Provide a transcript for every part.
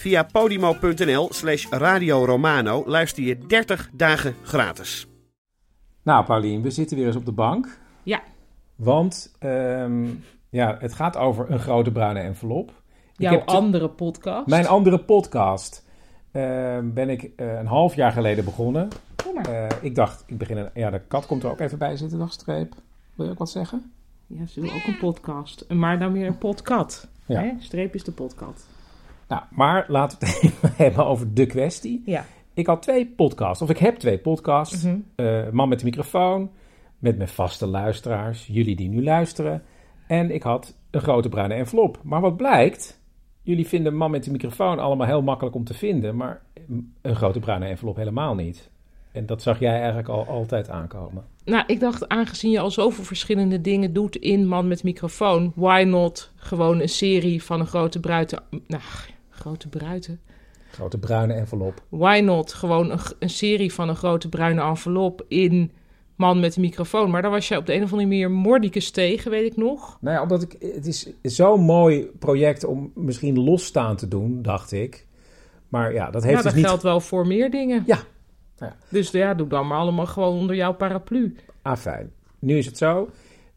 Via podimo.nl slash Radio Romano luister je 30 dagen gratis. Nou, Paulien, we zitten weer eens op de bank. Ja. Want ehm, ja, het gaat over een grote bruine envelop. Ik Jouw heb te- andere podcast. Mijn andere podcast ehm, ben ik eh, een half jaar geleden begonnen. Kom maar. Eh, ik dacht, ik begin een, ja, de kat komt er ook even bij zitten, dag streep. Wil je ook wat zeggen? Ja, ze wil ook een podcast. Maar dan weer een podcast. Ja. Hè? Streep is de podcast. Nou, maar laten we het even hebben over de kwestie. Ja. Ik had twee podcasts, of ik heb twee podcasts. Eh, Man met de microfoon, met mijn vaste luisteraars, jullie die nu luisteren. En ik had een grote bruine envelop. Maar wat blijkt, jullie vinden Man met de microfoon allemaal heel makkelijk om te vinden, maar een grote bruine envelop helemaal niet. En dat zag jij eigenlijk al altijd aankomen. Nou, ik dacht, aangezien je al zoveel verschillende dingen doet in Man met microfoon, why not gewoon een serie van een grote bruiten. Nou, grote bruiten. Grote bruine envelop. Why not gewoon een, een serie van een grote bruine envelop in Man met de microfoon. Maar daar was jij op de een of andere manier mordicus tegen, weet ik nog. Nou ja, omdat ik, het is zo'n mooi project om misschien losstaan te doen, dacht ik. Maar ja, dat heeft ja, dus dat niet... geldt wel voor meer dingen. Ja. Ja. Dus ja, doe dan maar allemaal gewoon onder jouw paraplu. Ah, fijn. Nu is het zo.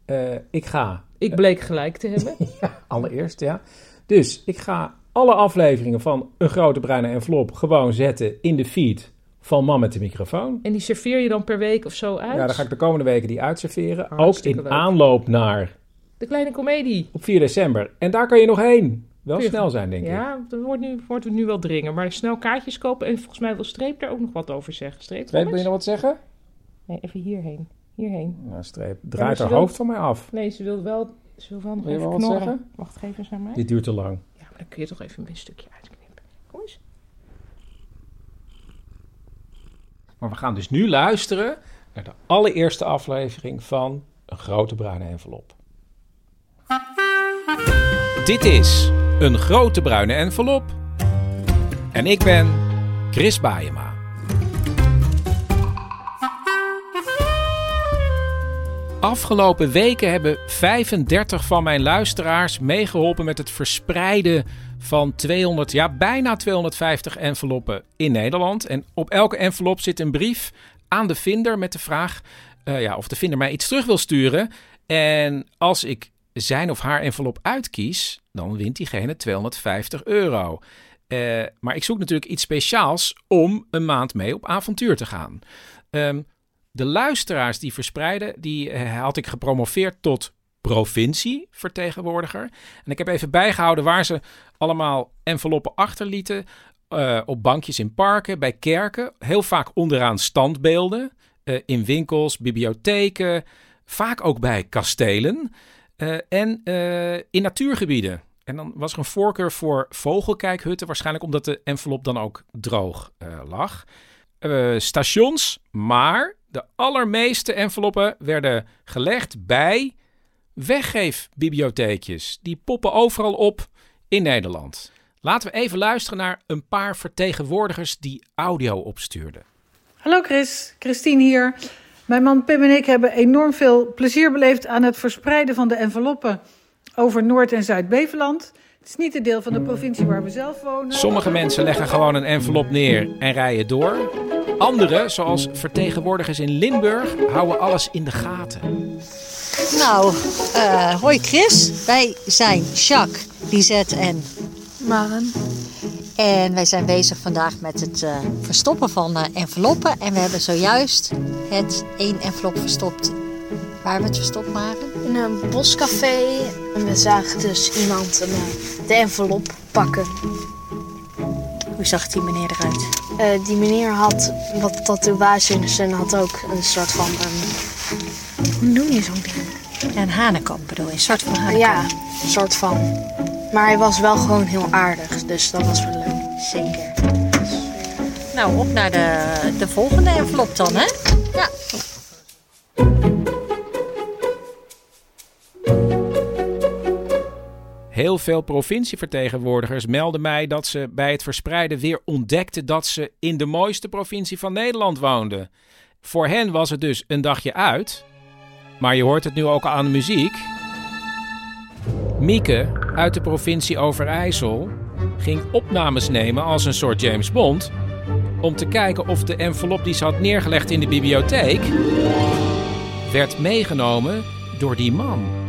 Eh, ik ga Ik bleek gelijk te hebben. Allereerst, ja. Dus ik ga alle afleveringen van Een Grote Bruine Envelop gewoon zetten in de feed van Man met de microfoon. En die serveer je dan per week of zo uit? Ja, dan ga ik de komende weken die uitserveren. Ook Hartstikke in leuk. aanloop naar De kleine komedie. op 4 december. En daar kan je nog heen. Wel snel zijn, denk ik. Ja, dat wordt nu, wordt het nu wel dringen. Maar snel kaartjes kopen. En volgens mij wil Streep daar ook nog wat over zeggen. Streep, wil je nog wat zeggen? Nee, even hierheen. Hierheen. Nou, Streep, draait haar wil- hoofd van mij af. Nee, ze wil wel, ze wil wel nog Wil je even wel zeggen? Wacht, geef eens naar mij. Dit duurt te lang. Maar dan kun je toch even een stukje uitknippen. Kom eens. Maar we gaan dus nu luisteren naar de allereerste aflevering van Een Grote Bruine Envelop. Dit is Een Grote Bruine Envelop. En ik ben Chris Baayema. Afgelopen weken hebben 35 van mijn luisteraars meegeholpen met het verspreiden van 200, ja bijna 250 enveloppen in Nederland. En op elke envelop zit een brief aan de vinder met de vraag eh, ja, of de vinder mij iets terug wil sturen. En als ik zijn of haar envelop uitkies, dan wint diegene 250 euro. Eh, maar ik zoek natuurlijk iets speciaals om een maand mee op avontuur te gaan. Ehm, de luisteraars die verspreiden, die eh, had ik gepromoveerd tot provincievertegenwoordiger. En ik heb even bijgehouden waar ze allemaal enveloppen achterlieten. eh, op bankjes in parken, bij kerken. Heel vaak onderaan standbeelden. eh, in winkels, bibliotheken. Vaak ook bij kastelen. en in natuurgebieden. En dan was er een voorkeur voor vogelkijkhutten. Waarschijnlijk omdat de envelop dan ook droog lag. Stations, maar de allermeeste enveloppen werden gelegd bij weggeefbibliotheekjes. Die poppen overal op in Nederland. Laten we even luisteren naar een paar vertegenwoordigers die audio opstuurden. Hallo Chris, Christine hier. Mijn man Pim en ik hebben enorm veel plezier beleefd aan het verspreiden van de enveloppen over Noord- en Zuid-Beveland. Het is niet een deel van de provincie waar we zelf wonen. Sommige mensen leggen gewoon een envelop neer en rijden door. Anderen, zoals vertegenwoordigers in Limburg, houden alles in de gaten. Nou, eh, hoi Chris. Wij zijn Jacques, Lisette en Maren. En wij zijn bezig vandaag met het uh, verstoppen van uh, enveloppen. En we hebben zojuist het één envelop verstopt. Waar we het verstopt waren? In een boscafé. En we zagen dus iemand uh, de envelop pakken. Hoe zag die meneer eruit? Uh, die meneer had wat tatoeages en had ook een soort van... Um, hoe noem je zo'n ding? Ja, een hanekamp bedoel je? Een soort van hanekamp? Ja, een soort van. Maar hij was wel gewoon heel aardig, dus dat was wel leuk. Zeker. Nou, op naar de, de volgende envelop dan, hè? Ja. Heel veel provincievertegenwoordigers melden mij dat ze bij het verspreiden weer ontdekten dat ze in de mooiste provincie van Nederland woonden. Voor hen was het dus een dagje uit, maar je hoort het nu ook aan de muziek. Mieke uit de provincie Overijssel ging opnames nemen als een soort James Bond om te kijken of de envelop die ze had neergelegd in de bibliotheek werd meegenomen door die man.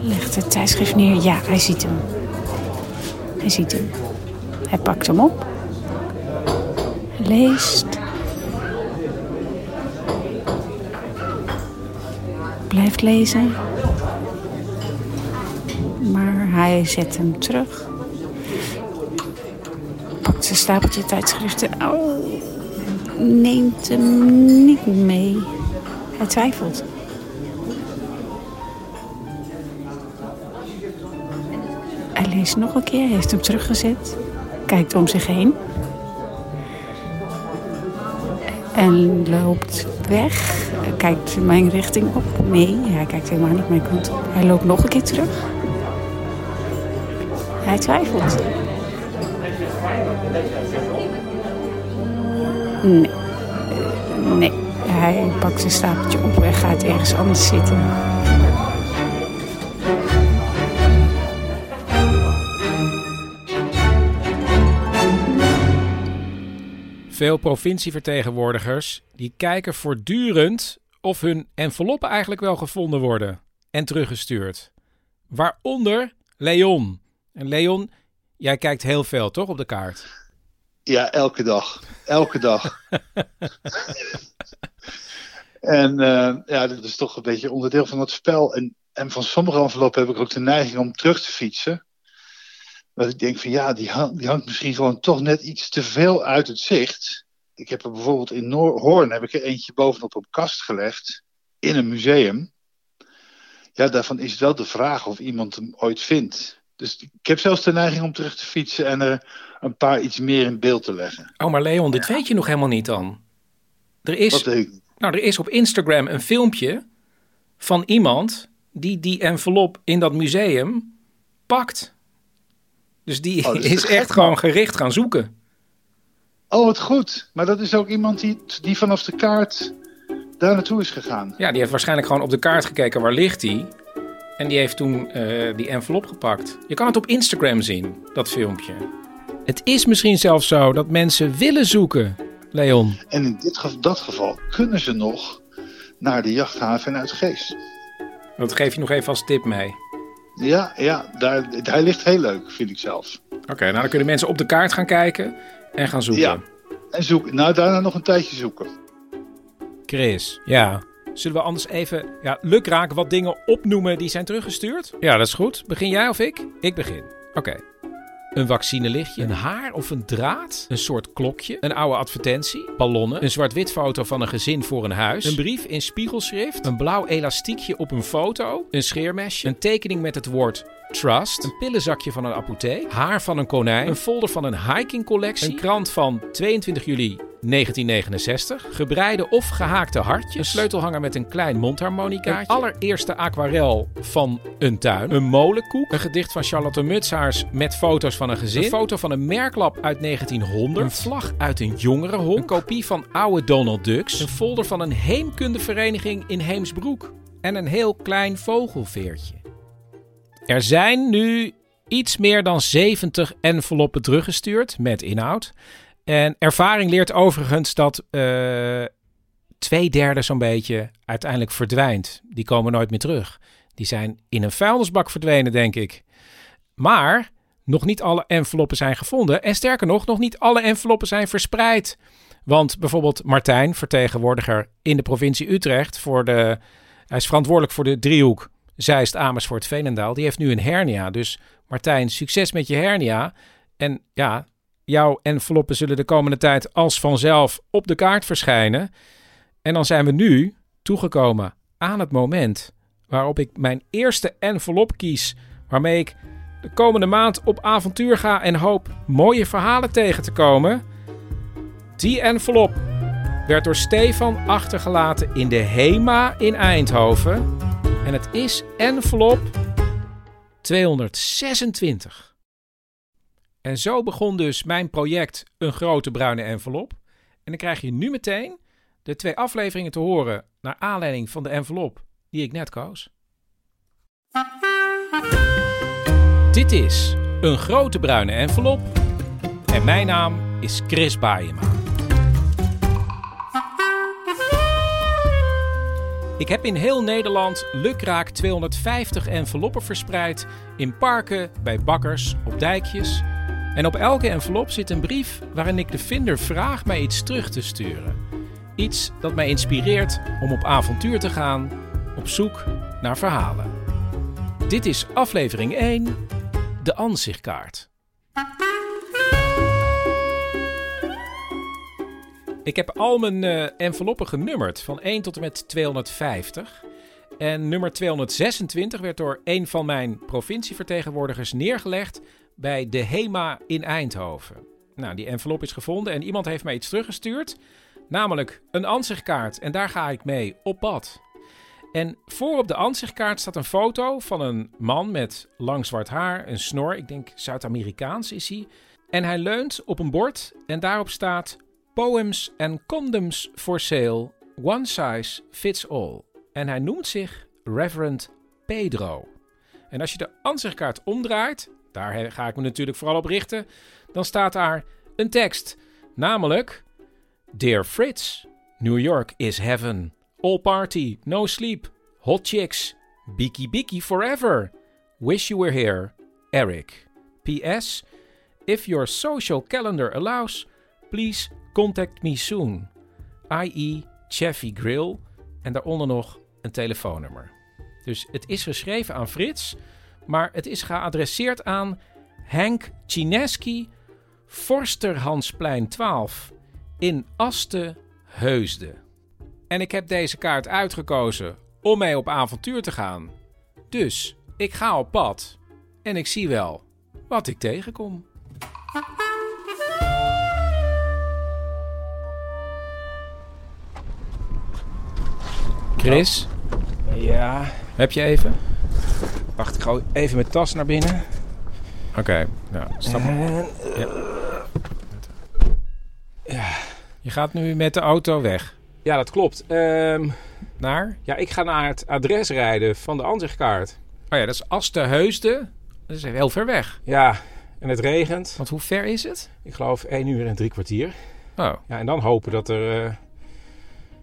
Legt het tijdschrift neer. Ja, hij ziet hem. Hij ziet hem. Hij pakt hem op. Leest. Blijft lezen. Maar hij zet hem terug. Pakt zijn stapeltje tijdschriften. Oh, neemt hem niet mee. Hij twijfelt. Hij leest nog een keer, heeft hem teruggezet. Kijkt om zich heen. En loopt weg. Kijkt mijn richting op. Nee, hij kijkt helemaal niet mijn kant op. Hij loopt nog een keer terug. Hij twijfelt. Nee. Nee. Hij pakt zijn stapeltje op en gaat ergens anders zitten. Veel provincievertegenwoordigers die kijken voortdurend of hun enveloppen eigenlijk wel gevonden worden en teruggestuurd. Waaronder Leon. En Leon, jij kijkt heel veel toch op de kaart? Ja, elke dag. Elke dag. en uh, ja, dat is toch een beetje onderdeel van het spel. En, en van sommige enveloppen heb ik ook de neiging om terug te fietsen. Dat ik denk van ja, die, hang, die hangt misschien gewoon toch net iets te veel uit het zicht. Ik heb er bijvoorbeeld in Noor Hoorn heb ik er eentje bovenop op kast gelegd. In een museum. Ja, daarvan is het wel de vraag of iemand hem ooit vindt. Dus ik heb zelfs de neiging om terug te fietsen en er een paar iets meer in beeld te leggen. Oh, maar Leon, dit weet je nog helemaal niet dan. Er is, nou, er is op Instagram een filmpje van iemand die die envelop in dat museum pakt. Dus die Oh, dus is echt gewoon gericht gaan zoeken. Oh, wat goed. Maar dat is ook iemand die, die vanaf de kaart daar naartoe is gegaan. Ja, die heeft waarschijnlijk gewoon op de kaart gekeken waar ligt die. En die heeft toen eh, die envelop gepakt. Je kan het op Instagram zien, dat filmpje. Het is misschien zelfs zo dat mensen willen zoeken, Leon. En in dit, ge- dat geval kunnen ze nog naar de jachthaven uit Geest. Dat geef je nog even als tip mee. Ja, ja daar, hij ligt heel leuk, vind ik zelf. Oké, nou dan kunnen mensen op de kaart gaan kijken en gaan zoeken. Ja. En zoek, nou, daarna nog een tijdje zoeken. Chris, ja. Zullen we anders even ja, lukraak wat dingen opnoemen die zijn teruggestuurd? Ja, dat is goed. Begin jij of ik? Ik begin. Oké. Een vaccinelichtje, een haar of een draad, een soort klokje, een oude advertentie, ballonnen, een zwart-wit foto van een gezin voor een huis, een brief in spiegelschrift, een blauw elastiekje op een foto, een scheermesje, een tekening met het woord trust, een pillenzakje van een apotheek, haar van een konijn, een folder van een hikingcollectie, een krant van 22 juli 1969, gebreide of gehaakte hartjes, een sleutelhanger met een klein mondharmonicaatje, een allereerste aquarel van een tuin, een molenkoek, een gedicht van Charlotte Mutsaars met foto's van een gezin, een foto van een merklap uit 1900, een vlag uit een jongerenhonk, een kopie van oude Donald Ducks, een folder van een heemkundevereniging in Heemsbroek. En een heel klein vogelveertje. Er zijn nu iets meer dan 70 enveloppen teruggestuurd met inhoud. En ervaring leert overigens dat eh, twee derde zo'n beetje uiteindelijk verdwijnt. Die komen nooit meer terug. Die zijn in een vuilnisbak verdwenen, denk ik. Maar nog niet alle enveloppen zijn gevonden. En sterker nog, nog niet alle enveloppen zijn verspreid. Want bijvoorbeeld Martijn, vertegenwoordiger in de provincie Utrecht, voor de, hij is verantwoordelijk voor de driehoek Zeist, Amersfoort, Veenendaal. Die heeft nu een hernia. Dus Martijn, succes met je hernia. En ja, jouw enveloppen zullen de komende tijd als vanzelf op de kaart verschijnen. En dan zijn we nu toegekomen aan het moment waarop ik mijn eerste envelop kies, waarmee ik de komende maand op avontuur ga en hoop mooie verhalen tegen te komen. Die envelop werd door Stefan achtergelaten in de HEMA in Eindhoven. En het is envelop 226. En zo begon dus mijn project Een Grote Bruine Envelop. En dan krijg je nu meteen de twee afleveringen te horen naar aanleiding van de envelop die ik net koos. Dit is Een Grote Bruine Envelop. En mijn naam is Chris Baayema. Ik heb in heel Nederland lukraak 250 enveloppen verspreid in parken, bij bakkers, op dijkjes. En op elke envelop zit een brief waarin ik de vinder vraag mij iets terug te sturen. Iets dat mij inspireert om op avontuur te gaan, op zoek naar verhalen. Dit is aflevering 1, de ansichtkaart. Ik heb al mijn uh, enveloppen genummerd van 1 tot en met 250. En nummer 226 werd door een van mijn provincievertegenwoordigers neergelegd bij de HEMA in Eindhoven. Nou, die envelop is gevonden en iemand heeft mij iets teruggestuurd. Namelijk een ansichtkaart en daar ga ik mee op pad. En voor op de ansichtkaart staat een foto van een man met lang zwart haar, een snor. Ik denk Zuid-Amerikaans is hij. En hij leunt op een bord en daarop staat Poems and Condoms for Sale, One Size Fits All. En hij noemt zich Reverend Pedro. En als je de ansichtkaart omdraait, daar ga ik me natuurlijk vooral op richten, dan staat daar een tekst. Namelijk: Dear Fritz, New York is heaven. All party, no sleep, hot chicks, biki biki forever. Wish you were here, Eric. P.S. If your social calendar allows, please Contact me soon. I.e. Cheffy Grill. En daaronder nog een telefoonnummer. Dus het is geschreven aan Frits, maar het is geadresseerd aan Henk Chineski, Forsterhansplein 12 in Aste Heusden. En ik heb deze kaart uitgekozen om mee op avontuur te gaan. Dus ik ga op pad en ik zie wel wat ik tegenkom. Chris? Ja. Heb je even? Wacht, ik ga even mijn tas naar binnen. Oké, ja, stap En, ja. ja. Je gaat nu met de auto weg. Ja, dat klopt. Ehm, naar? Ja, ik ga naar het adres rijden van de ansichtkaart. Oh ja, dat is Asterheusden. Dat is heel ver weg. Ja, en het regent. Want hoe ver is het? Ik geloof 1 uur en drie kwartier. Oh. Ja, en dan hopen dat er uh,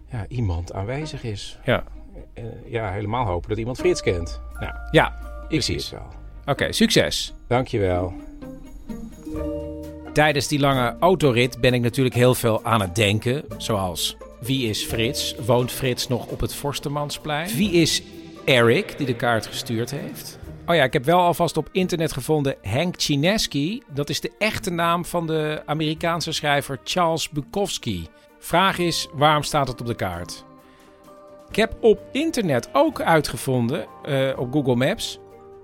ja, iemand aanwezig is. Ja. Uh, ja, helemaal hopen dat iemand Frits kent. Nou, ja, ik precies. zie het wel. Oké, okay, succes. Dankjewel. Tijdens die lange autorit ben ik natuurlijk heel veel aan het denken. Zoals, wie is Frits? Woont Frits nog op het Forstermansplein? Wie is Eric, die de kaart gestuurd heeft? Oh ja, ik heb wel alvast op internet gevonden Hank Chineski. Dat is de echte naam van de Amerikaanse schrijver Charles Bukowski. Vraag is, waarom staat het op de kaart? Ik heb op internet ook uitgevonden, uh, op Google Maps,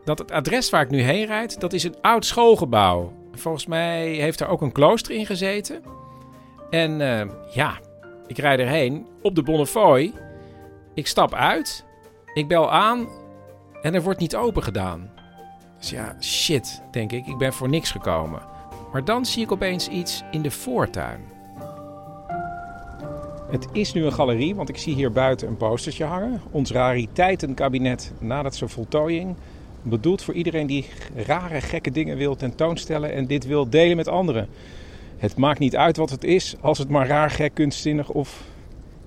dat het adres waar ik nu heen rijd, dat is een oud schoolgebouw. Volgens mij heeft er ook een klooster in gezeten. En uh, ja, ik rijd erheen op de Bonnefoy. Ik stap uit, ik bel aan en er wordt niet open gedaan. Dus ja, shit, denk ik, ik ben voor niks gekomen. Maar dan zie ik opeens iets in de voortuin. Het is nu een galerie, want ik zie hier buiten een postertje hangen. Ons rariteitenkabinet nadat zijn voltooiing. Bedoeld voor iedereen die rare, gekke dingen wil tentoonstellen en dit wil delen met anderen. Het maakt niet uit wat het is, als het maar raar, gek, kunstzinnig of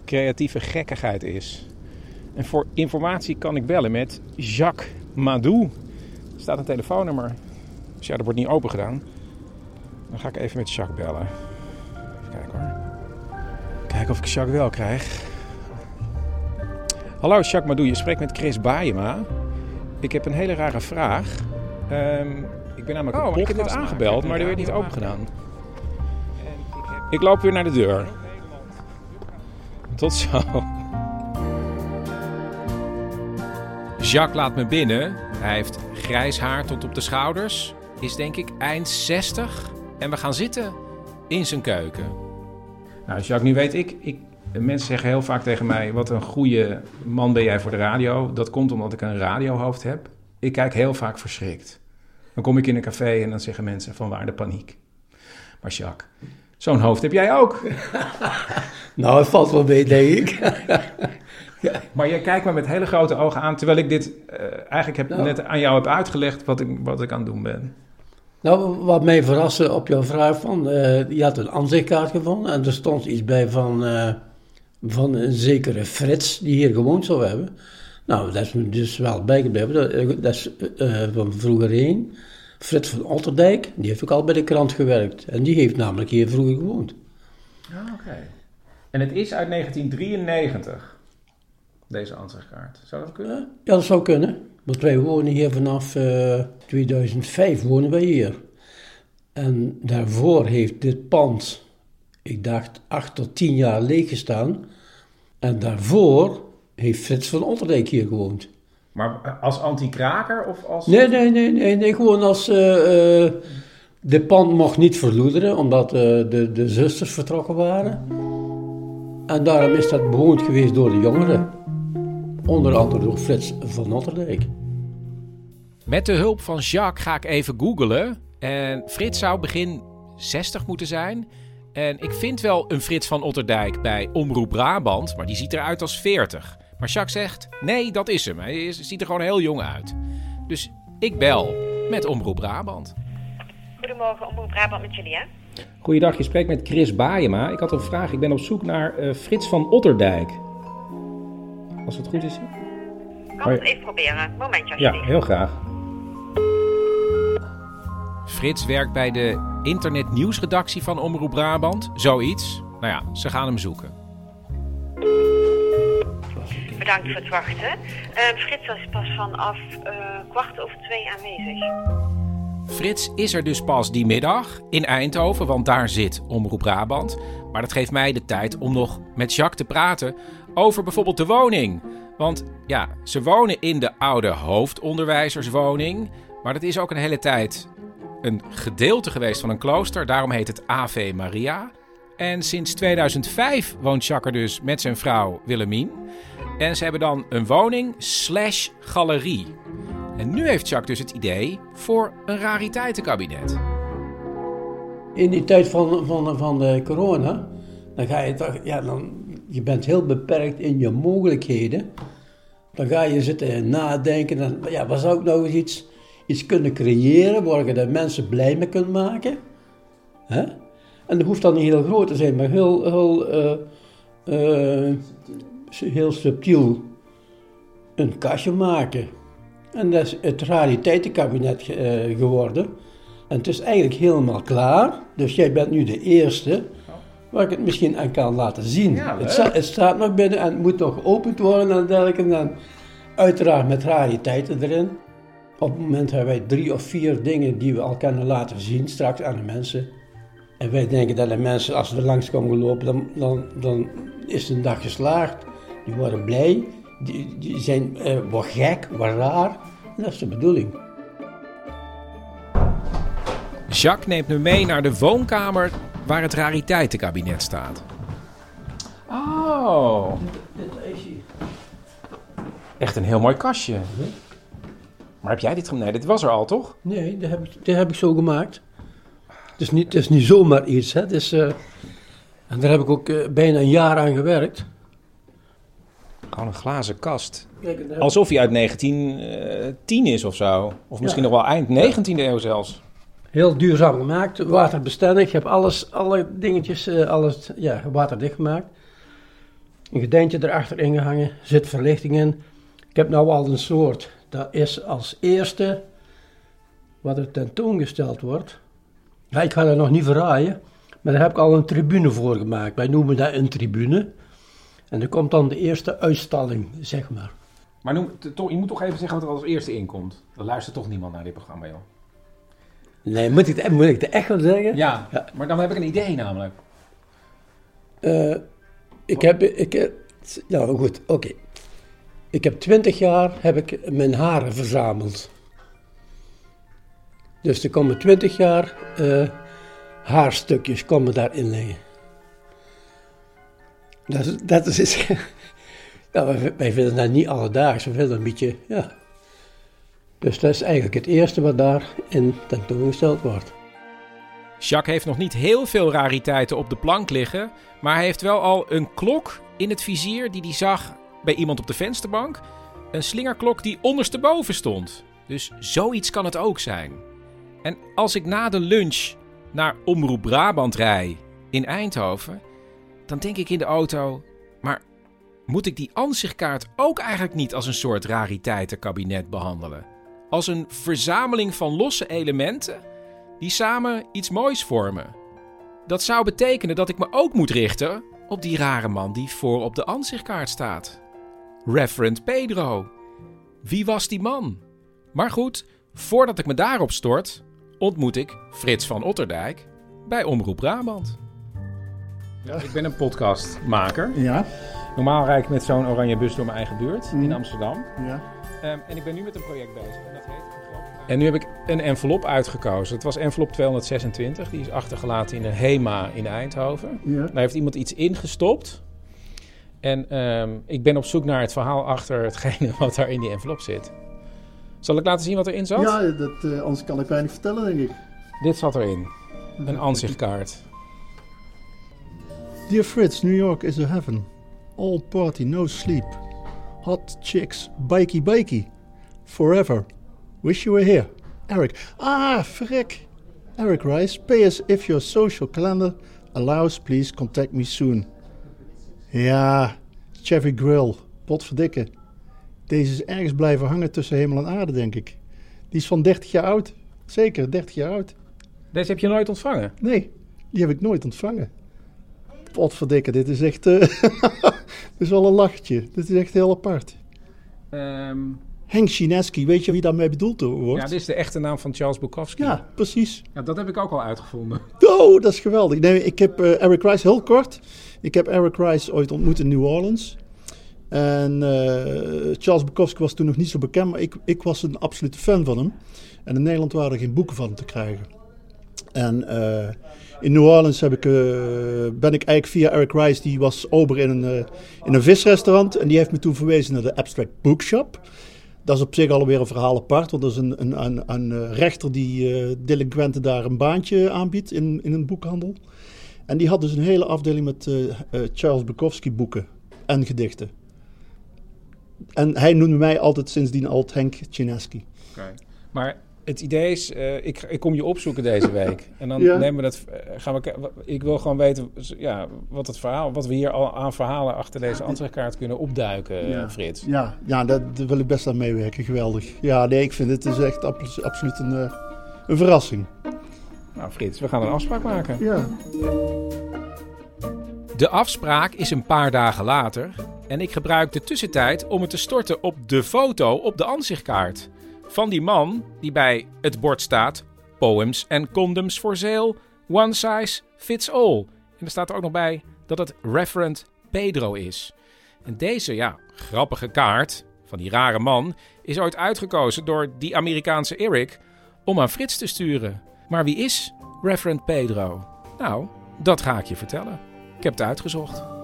creatieve gekkigheid is. En voor informatie kan ik bellen met Jacques Madou. Er staat een telefoonnummer. Dus ja, dat wordt niet open gedaan. Dan ga ik even met Jacques bellen. Kijken of ik Jacques wel krijg. Hallo Jacques Madou, je spreekt met Chris Baayema. Ik heb een hele rare vraag. Ehm, ik ben namelijk Oh, een ik heb podcast net aangebeld, maar die werd niet open gedaan. Ik loop weer naar de deur. Tot zo. Jacques laat me binnen. Hij heeft grijs haar tot op de schouders. Is denk ik eind 60. En we gaan zitten in zijn keuken. Nou, Jacques, nu weet ik, ik... Mensen zeggen heel vaak tegen mij, wat een goede man ben jij voor de radio. Dat komt omdat ik een radiohoofd heb. Ik kijk heel vaak verschrikt. Dan kom ik in een café en dan zeggen mensen van waar de paniek. Maar Jacques, zo'n hoofd heb jij ook. Nou, het valt wel mee, denk ik. Maar jij kijkt me met hele grote ogen aan, terwijl ik dit eh, eigenlijk heb, Nou. net aan jou heb uitgelegd wat ik, wat ik aan het doen ben. Nou, wat mij verraste op jouw vraag van, eh, je had een aanzichtkaart gevonden en er stond iets bij van, eh, van een zekere Frits die hier gewoond zou hebben. Nou, dat is me dus wel bijgebleven. Dat, eh, dat is van vroeger heen. Frits van Otterdijk, die heeft ook al bij de krant gewerkt. En die heeft namelijk hier vroeger gewoond. Ah, oké. En het is uit 1993, deze aanzichtkaart. Zou dat kunnen? Ja, dat zou kunnen. Want wij wonen hier vanaf eh, 2005 wonen wij hier. En daarvoor heeft dit pand, ik dacht, acht tot tien jaar leeg gestaan. En daarvoor heeft Frits van Otterdijk hier gewoond. Maar als anti-kraker of als... Nee, nee, nee, nee, nee gewoon als... eh, eh, de pand mocht niet verloederen, omdat eh, de, de zusters vertrokken waren. En daarom is dat bewoond geweest door de jongeren. Onder andere door Frits van Otterdijk. Met de hulp van Jacques ga ik even googlen. En Frits zou begin 60 moeten zijn. En ik vind wel een Frits van Otterdijk bij Omroep Brabant, maar die ziet eruit als 40. Maar Jacques zegt, nee, dat is hem. Hij is- ziet er gewoon heel jong uit. Dus ik bel met Omroep Brabant. Goedemorgen, Omroep Brabant met Julia. Goeiedag, je spreekt met Chris Baayema. Ik had een vraag. Ik ben op zoek naar eh, Frits van Otterdijk. Als het goed is. Kan het even proberen. Momentje Ja, alsjeblieft. heel graag. Frits werkt bij de internetnieuwsredactie van Omroep Brabant. Zoiets. Nou ja, ze gaan hem zoeken. Bedankt voor het wachten. Ehm, Frits was pas vanaf eh, kwart over twee aanwezig. Frits is er dus pas die middag in Eindhoven, want daar zit Omroep Brabant. Maar dat geeft mij de tijd om nog met Jacques te praten over bijvoorbeeld de woning. Want ja, ze wonen in de oude hoofdonderwijzerswoning. Maar dat is ook een hele tijd een gedeelte geweest van een klooster. Daarom heet het Ave Maria. En sinds 2005 woont Jacques er dus met zijn vrouw Willemien. En ze hebben dan een woning slash galerie. En nu heeft Jacques dus het idee voor een rariteitenkabinet. In die tijd van, van, van de corona, dan ga je toch, ja, dan, je bent heel beperkt in je mogelijkheden. Dan ga je zitten nadenken, dan, ja, wat zou ik nou eens iets, iets kunnen creëren waar je de mensen blij mee kunt maken? Hè? En dat hoeft dan niet heel groot te zijn, maar heel, heel, eh, eh, heel subtiel een kastje maken. En dat is het rariteitenkabinet eh, geworden. En het is eigenlijk helemaal klaar. Dus jij bent nu de eerste waar ik het misschien aan kan laten zien. Ja, het, sta- het staat nog binnen en het moet nog geopend worden en dergelijke. En dan uiteraard met rariteiten erin. Op het moment hebben wij drie of vier dingen die we al kunnen laten zien straks aan de mensen. En wij denken dat de mensen, als ze er langs komen lopen, dan, dan, dan is een dag geslaagd. Die worden blij, die, die zijn eh, wat gek, wat raar. En dat is de bedoeling. Jacques neemt me mee naar de woonkamer waar het rariteitenkabinet staat. Oh. Echt een heel mooi kastje. Maar heb jij dit gemaakt? Nee, dit was er al, toch? Nee, dat heb ik, dat heb ik zo gemaakt. Het is niet, het is niet zomaar iets. Hè. Het is, eh, en daar heb ik ook eh, bijna een jaar aan gewerkt. Gewoon een glazen kast. Alsof hij uit 1910 is of zo. Of misschien Ja. nog wel eind 19e eeuw zelfs. Heel duurzaam gemaakt, waterbestendig. Ik heb alles, alle dingetjes, eh, alles ja, waterdicht gemaakt. Een gordijntje erachter ingehangen, zit verlichting in. Ik heb nou al een soort, dat is als eerste wat er tentoongesteld wordt. Ja, ik ga dat nog niet verraaien, maar daar heb ik al een tribune voor gemaakt. Wij noemen dat een tribune. En er komt dan de eerste uitstalling, zeg maar. Maar je moet toch even zeggen wat er als eerste inkomt. Dan luistert toch niemand naar dit programma, joh. Nee, moet ik, het, moet ik het echt wel zeggen? Ja, maar dan heb ik een idee namelijk. Uh, ik heb, ik, ja goed, oké. Ik heb twintig jaar heb ik mijn haren verzameld. Dus er komen twintig jaar uh, haarstukjes komen daarin liggen. Dat is, dat is ja, wij, wij vinden dat niet alledaags, we vinden een beetje, ja. Dus dat is eigenlijk het eerste wat daarin tentoongesteld wordt. Jacques heeft nog niet heel veel rariteiten op de plank liggen, maar hij heeft wel al een klok in het vizier die hij zag bij iemand op de vensterbank. Een slingerklok die ondersteboven stond. Dus zoiets kan het ook zijn. En als ik na de lunch naar Omroep Brabant rij in Eindhoven, dan denk ik in de auto: maar moet ik die ansichtkaart ook eigenlijk niet als een soort rariteitenkabinet behandelen? Als een verzameling van losse elementen die samen iets moois vormen. Dat zou betekenen dat ik me ook moet richten op die rare man die voor op de ansichtkaart staat. Reverend Pedro. Wie was die man? Maar goed, voordat ik me daarop stort, ontmoet ik Frits van Otterdijk bij Omroep Brabant. Ja, ik ben een podcastmaker. Ja. Normaal rijd ik met zo'n oranje bus door mijn eigen buurt in Mhm. Amsterdam. Ja. Ehm, en ik ben nu met een project bezig. En, dat heet en nu heb ik een envelop uitgekozen. Het was envelop 226. Die is achtergelaten in de HEMA in Eindhoven. Ja. Daar heeft iemand iets ingestopt. En ehm, ik ben op zoek naar het verhaal achter hetgene wat daar in die envelop zit. Zal ik laten zien wat erin zat? Ja, dat, eh, anders kan ik weinig vertellen, denk ik. Dit zat erin. Een aanzichtkaart. Dear Fritz, New York is a heaven. All party, no sleep. Hot chicks, bikey bikey. Forever. Wish you were here. Eric. Ah, verrek. Eric Rice, pay us if your social calendar allows, please contact me soon. Ja, Chevy Grill, potverdikke. Deze is ergens blijven hangen tussen hemel en aarde, denk ik. Die is van 30 jaar oud. Zeker, 30 jaar oud. Deze heb je nooit ontvangen? Nee, die heb ik nooit ontvangen. Potverdikke, dit is echt... eh, is wel een lachtje. Dit is echt heel apart. Ehm, Henk Chineski, weet je wie daarmee bedoeld wordt? ja, dit is de echte naam van Charles Bukowski. Ja, precies. Ja, dat heb ik ook al uitgevonden. Oh, dat is geweldig. Nee, ik heb eh, Eric Rice, heel kort. Ik heb Eric Rice ooit ontmoet in New Orleans. En eh, Charles Bukowski was toen nog niet zo bekend, maar ik, ik was een absolute fan van hem. En in Nederland waren er geen boeken van hem te krijgen. En eh, in New Orleans heb ik, eh, ben ik eigenlijk via Eric Rice, die was ober in een, eh, in een visrestaurant. En die heeft me toen verwezen naar de Abstract Bookshop. Dat is op zich alweer een verhaal apart, want dat is een, een, een, een eh, rechter die eh, delinquenten daar een baantje aanbiedt in, in een boekhandel. En die had dus een hele afdeling met Charles Bukowski boeken en gedichten. En hij noemde mij altijd sindsdien altijd Henk Chineski. Oké. Maar het idee is, eh, ik, ik kom je opzoeken deze week. En dan Ja. nemen we dat, eh, gaan we, ik wil gewoon weten ja, wat het verhaal, wat we hier al aan verhalen achter deze ansichtkaart kunnen opduiken, Ja. Frits. Ja, ja daar, daar wil ik best aan meewerken. Geweldig. Ja, nee, ik vind het is echt abso- absoluut een, eh, een verrassing. Nou, Frits, we gaan een afspraak maken. Ja. De afspraak is een paar dagen later en ik gebruik de tussentijd om het te storten op de foto op de ansichtkaart. Van die man die bij het bord staat: Poems and Condoms for Sale, One Size Fits All. En er staat er ook nog bij dat het Reverend Pedro is. En deze, ja, grappige kaart van die rare man is ooit uitgekozen door die Amerikaanse Eric om aan Frits te sturen. Maar wie is Reverend Pedro? Nou, dat ga ik je vertellen. Ik heb het uitgezocht.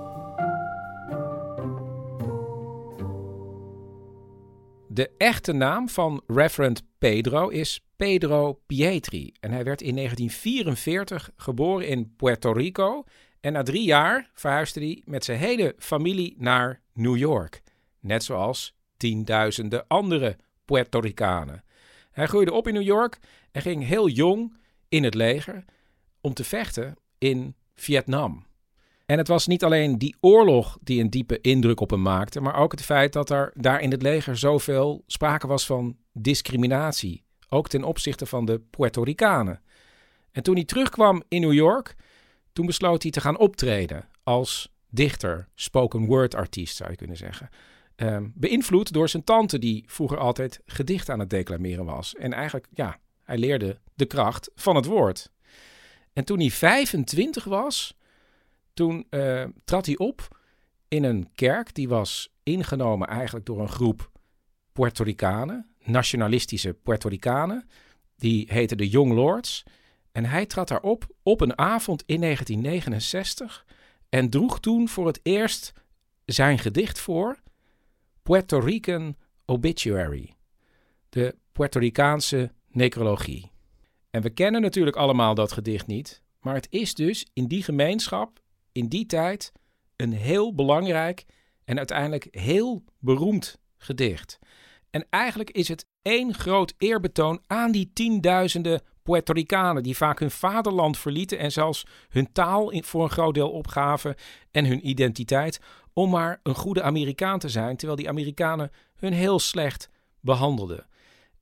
De echte naam van Reverend Pedro is Pedro Pietri. En hij werd in 1944 geboren in Puerto Rico. En na drie jaar verhuisde hij met zijn hele familie naar New York. Net zoals tienduizenden andere Puerto Ricanen. Hij groeide op in New York en ging heel jong in het leger om te vechten in Vietnam. En het was niet alleen die oorlog die een diepe indruk op hem maakte, maar ook het feit dat er daar in het leger zoveel sprake was van discriminatie. ook ten opzichte van de Puerto Ricanen. En toen hij terugkwam in New York, toen besloot hij te gaan optreden als dichter, spoken word artiest zou je kunnen zeggen. Ehm, beïnvloed door zijn tante, die vroeger altijd gedicht aan het declameren was. En eigenlijk, ja, hij leerde de kracht van het woord. En toen hij 25 was, toen uh, trad hij op in een kerk die was ingenomen eigenlijk door een groep Puerto Ricanen, nationalistische Puerto Ricanen. Die heette de Young Lords. En hij trad daar op op een avond in 1969 en droeg toen voor het eerst zijn gedicht voor, Puerto Rican Obituary, de Puerto Ricaanse necrologie. En we kennen natuurlijk allemaal dat gedicht niet, maar het is dus in die gemeenschap, in die tijd, een heel belangrijk en uiteindelijk heel beroemd gedicht. En eigenlijk is het één groot eerbetoon aan die tienduizenden Puerto Ricanen die vaak hun vaderland verlieten en zelfs hun taal voor een groot deel opgaven en hun identiteit om maar een goede Amerikaan te zijn, terwijl die Amerikanen hun heel slecht behandelden.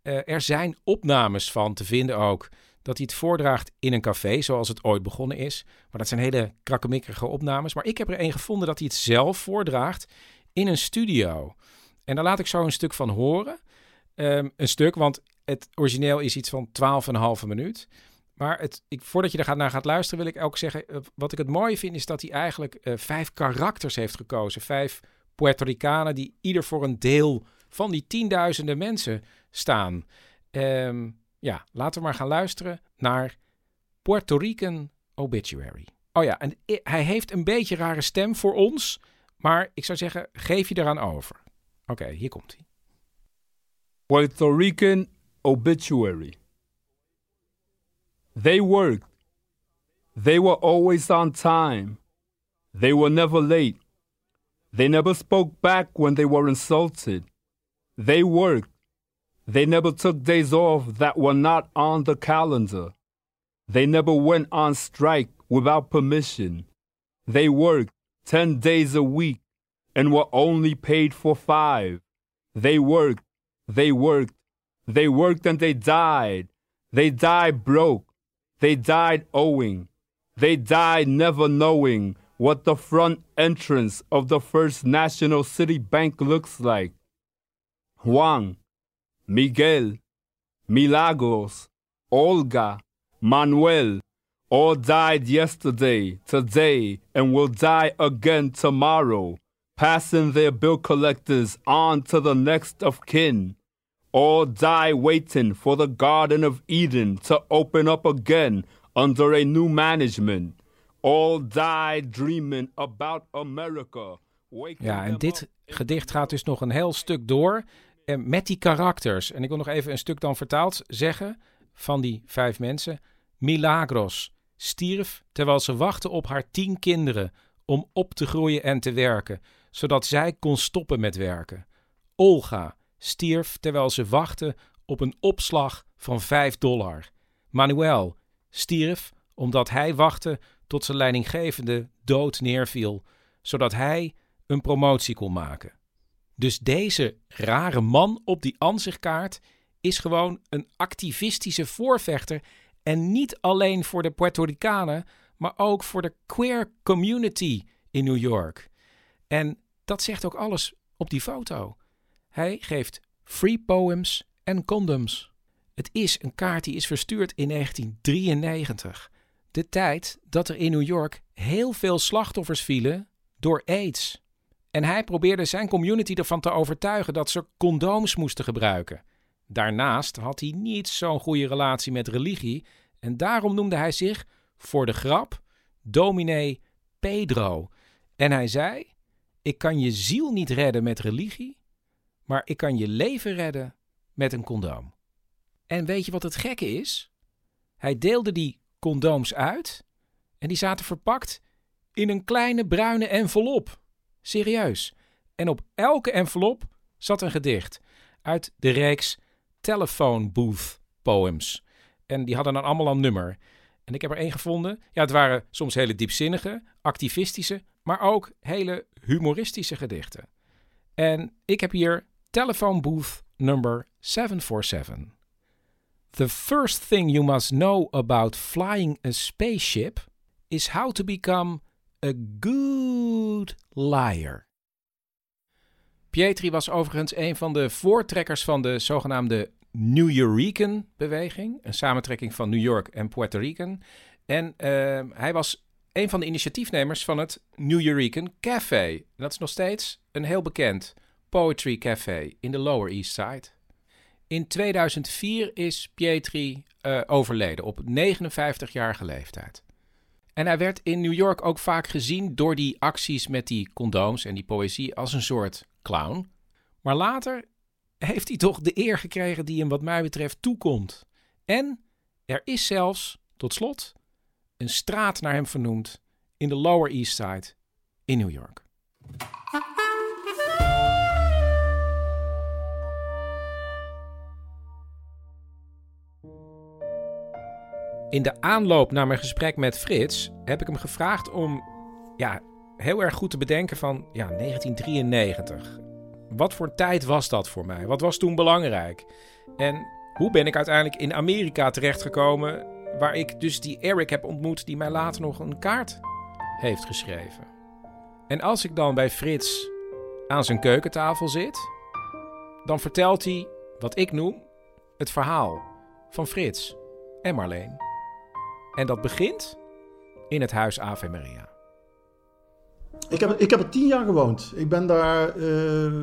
Uh, er zijn opnames van te vinden ook dat hij het voordraagt in een café, zoals het ooit begonnen is. Maar dat zijn hele krakkemikkige opnames. Maar ik heb er een gevonden dat hij het zelf voordraagt in een studio. En daar laat ik zo een stuk van horen. Um, een stuk, want het origineel is iets van 12,5 minuut. Maar het, ik, voordat je er gaat, naar gaat luisteren, wil ik ook zeggen... Uh, wat ik het mooie vind, is dat hij eigenlijk uh, vijf karakters heeft gekozen. Vijf Puerto Ricanen die ieder voor een deel van die tienduizenden mensen staan. Um, ja, laten we maar gaan luisteren naar Puerto Rican Obituary. Oh ja, en hij heeft een beetje rare stem voor ons... maar ik zou zeggen, geef je eraan over. Oké, hier komt hij. Puerto Rican obituary. They worked. They were always on time. They were never late. They never spoke back when they were insulted. They worked. They never took days off that were not on the calendar. They never went on strike without permission. They worked 10 days a week and were only paid for five. They worked. They worked they worked and they died. They died broke. They died owing. They died never knowing what the front entrance of the First National City Bank looks like. Juan, Miguel, Milagros, Olga, Manuel, all died yesterday, today, and will die again tomorrow, passing their bill collectors on to the next of kin. All die waiting for the Garden of Eden to open up again under a new management. All die dreaming about America. Ja, en dit gedicht gaat dus nog een heel stuk door met die karakters. En ik wil nog even een stuk dan vertaald zeggen van die vijf mensen. Milagros stierf terwijl ze wachtte op haar tien kinderen om op te groeien en te werken, zodat zij kon stoppen met werken. Olga stierf terwijl ze wachtte op een opslag van 5 dollar. Manuel stierf omdat hij wachtte tot zijn leidinggevende dood neerviel, zodat hij een promotie kon maken. Dus deze rare man op die ansichtkaart is gewoon een activistische voorvechter en niet alleen voor de Puerto Ricanen, maar ook voor de queer community in New York. En dat zegt ook alles op die foto. Hij geeft free poems en condoms. Het is een kaart die is verstuurd in 1993. De tijd dat er in New York heel veel slachtoffers vielen door AIDS. En hij probeerde zijn community ervan te overtuigen dat ze condooms moesten gebruiken. Daarnaast had hij niet zo'n goede relatie met religie en daarom noemde hij zich voor de grap dominee Pedro. En hij zei: Ik kan je ziel niet redden met religie, maar ik kan je leven redden met een condoom. En weet je wat het gekke is? Hij deelde die condooms uit en die zaten verpakt in een kleine bruine envelop. Serieus. En op elke envelop zat een gedicht uit de reeks Telephone Booth Poems. En die hadden dan allemaal een nummer. En ik heb er één gevonden. Ja, het waren soms hele diepzinnige, activistische, maar ook hele humoristische gedichten. En ik heb hier Telephone booth number 747. The first thing you must know about flying a spaceship is how to become a good liar. Pietri was overigens een van de voortrekkers van de zogenaamde New Eurekan-beweging, een samentrekking van New York en Puerto Rican. En uh, hij was een van de initiatiefnemers van het New Eurekan Café. dat is nog steeds een heel bekend poetry café in de Lower East Side. In 2004 is Pietri uh, overleden op 59-jarige leeftijd. En hij werd in New York ook vaak gezien door die acties met die condooms en die poëzie als een soort clown. Maar later heeft hij toch de eer gekregen die hem wat mij betreft toekomt. En er is zelfs, tot slot, een straat naar hem vernoemd in de Lower East Side in New York. In de aanloop naar mijn gesprek met Frits heb ik hem gevraagd om ja, heel erg goed te bedenken van ja, 1993. Wat voor tijd was dat voor mij? Wat was toen belangrijk? En hoe ben ik uiteindelijk in Amerika terechtgekomen, waar ik dus die Eric heb ontmoet die mij later nog een kaart heeft geschreven? En als ik dan bij Frits aan zijn keukentafel zit, dan vertelt hij wat ik noem het verhaal van Frits en Marleen. En dat begint in het huis Ave Maria. Ik heb, ik heb er tien jaar gewoond. Ik ben daar uh,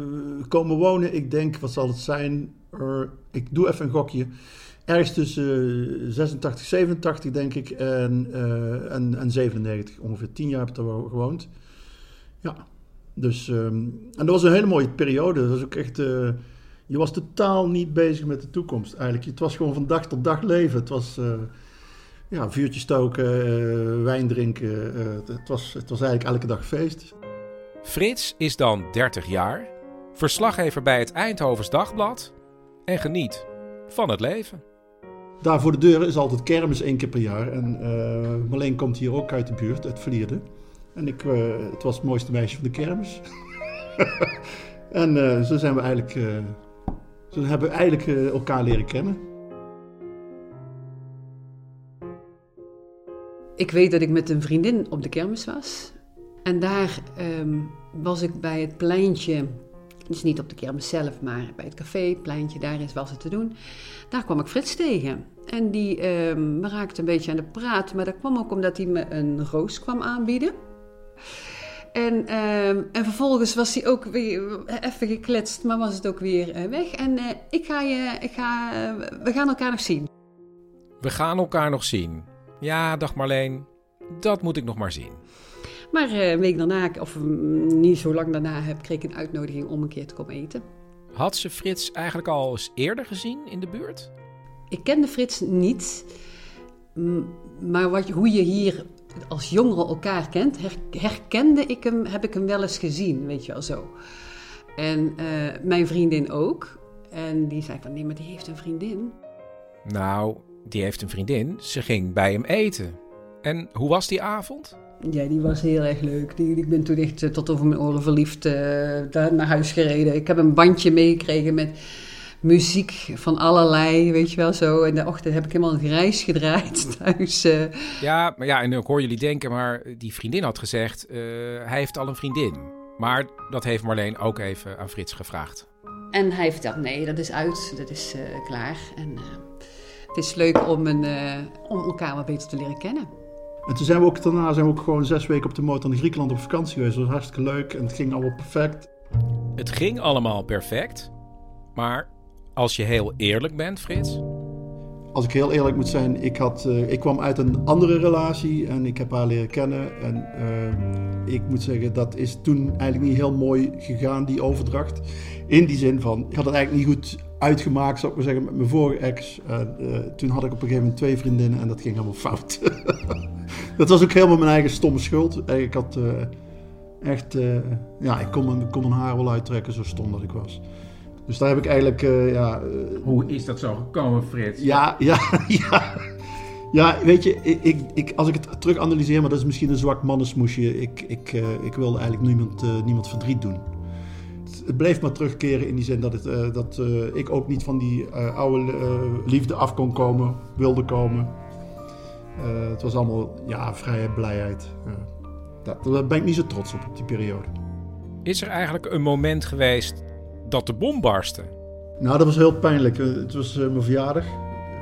komen wonen. Ik denk, wat zal het zijn? ik doe even een gokje. Ergens tussen 86, 87 denk ik en, uh, en, en 97. Ongeveer tien jaar heb ik gewoond. Ja, dus... Um, en dat was een hele mooie periode. Dat was ook echt... Je was totaal niet bezig met de toekomst eigenlijk. Het was gewoon van dag tot dag leven. Het was ja, vuurtje stoken, uh, wijn drinken. Uh, het, was, het was eigenlijk elke dag feest. Frits is dan 30 jaar, verslaggever bij het Eindhovens Dagblad en geniet van het leven. Daar voor de deur is altijd kermis één keer per jaar. En uh, Marleen komt hier ook uit de buurt, uit Vlierde. En ik, het was het mooiste meisje van de kermis. en zo zijn we eigenlijk, zo hebben we eigenlijk elkaar leren kennen. Ik weet dat ik met een vriendin op de kermis was. En daar um, was ik bij het pleintje, dus niet op de kermis zelf, maar bij het café, pleintje, daar is was het te doen. Daar kwam ik Frits tegen. En die um, we raakte een beetje aan de praat, maar dat kwam ook omdat hij me een roos kwam aanbieden. En, um, en vervolgens was hij ook weer even gekletst, maar was het ook weer uh, weg. En uh, ik ga je, ik ga, uh, we gaan elkaar nog zien. We gaan elkaar nog zien. Ja, dag Marleen, dat moet ik nog maar zien. Maar uh, een week daarna, of mm, niet zo lang daarna, heb, kreeg ik een uitnodiging om een keer te komen eten. Had ze Frits eigenlijk al eens eerder gezien in de buurt? Ik kende Frits niet. Maar wat, hoe je hier als jongere elkaar kent, herkende ik hem, heb ik hem wel eens gezien, weet je wel zo. En uh, mijn vriendin ook. En die zei van, nee, maar die heeft een vriendin. Nou, die heeft een vriendin. Ze ging bij hem eten. En hoe was die avond? Ja, die was heel erg leuk. Die, ik ben toen echt eh, tot over mijn oren verliefd uh, daar naar huis gereden. Ik heb een bandje meegekregen met muziek van allerlei, weet je wel zo. En de ochtend heb ik helemaal een reis gedraaid thuis. Uh. Ja, maar ja, en ik hoor jullie denken, maar die vriendin had gezegd, hij heeft al een vriendin. Maar dat heeft Marleen ook even aan Frits gevraagd. En hij vertelt, nee, dat is uit, dat is klaar. En het is leuk om, een, uh, om elkaar wat beter te leren kennen. En toen zijn we ook daarna zijn we ook gewoon zes weken op de motor naar Griekenland op vakantie geweest. Dat was hartstikke leuk en het ging allemaal perfect. Het ging allemaal perfect, maar als je heel eerlijk bent, Frits. Als ik heel eerlijk moet zijn, ik, had, uh, ik kwam uit een andere relatie en ik heb haar leren kennen. En uh, ik moet zeggen, dat is toen eigenlijk niet heel mooi gegaan, die overdracht. In die zin van, ik had het eigenlijk niet goed uitgemaakt, zou ik maar zeggen, met mijn vorige ex. Uh, toen had ik op een gegeven moment twee vriendinnen en dat ging helemaal fout. dat was ook helemaal mijn eigen stomme schuld. Ik had echt, ja, ik kon, kon mijn haar wel uittrekken, zo stom dat ik was. Dus daar heb ik eigenlijk, ja... Hoe is dat zo gekomen, Frits? Ja, ja, ja. Ja, weet je, ik, ik, als ik het terug analyseer, maar dat is misschien een zwak mannensmoesje. Ik, ik, ik wilde eigenlijk niemand, niemand verdriet doen het bleef maar terugkeren in die zin dat, het, uh, dat uh, ik ook niet van die uh, oude liefde af kon komen, wilde komen. het was allemaal ja, vrijheid, blijheid. Dat, daar ben ik niet zo trots op, op die periode. Is er eigenlijk een moment geweest dat de bom barstte? Nou, dat was heel pijnlijk. Het was mijn verjaardag.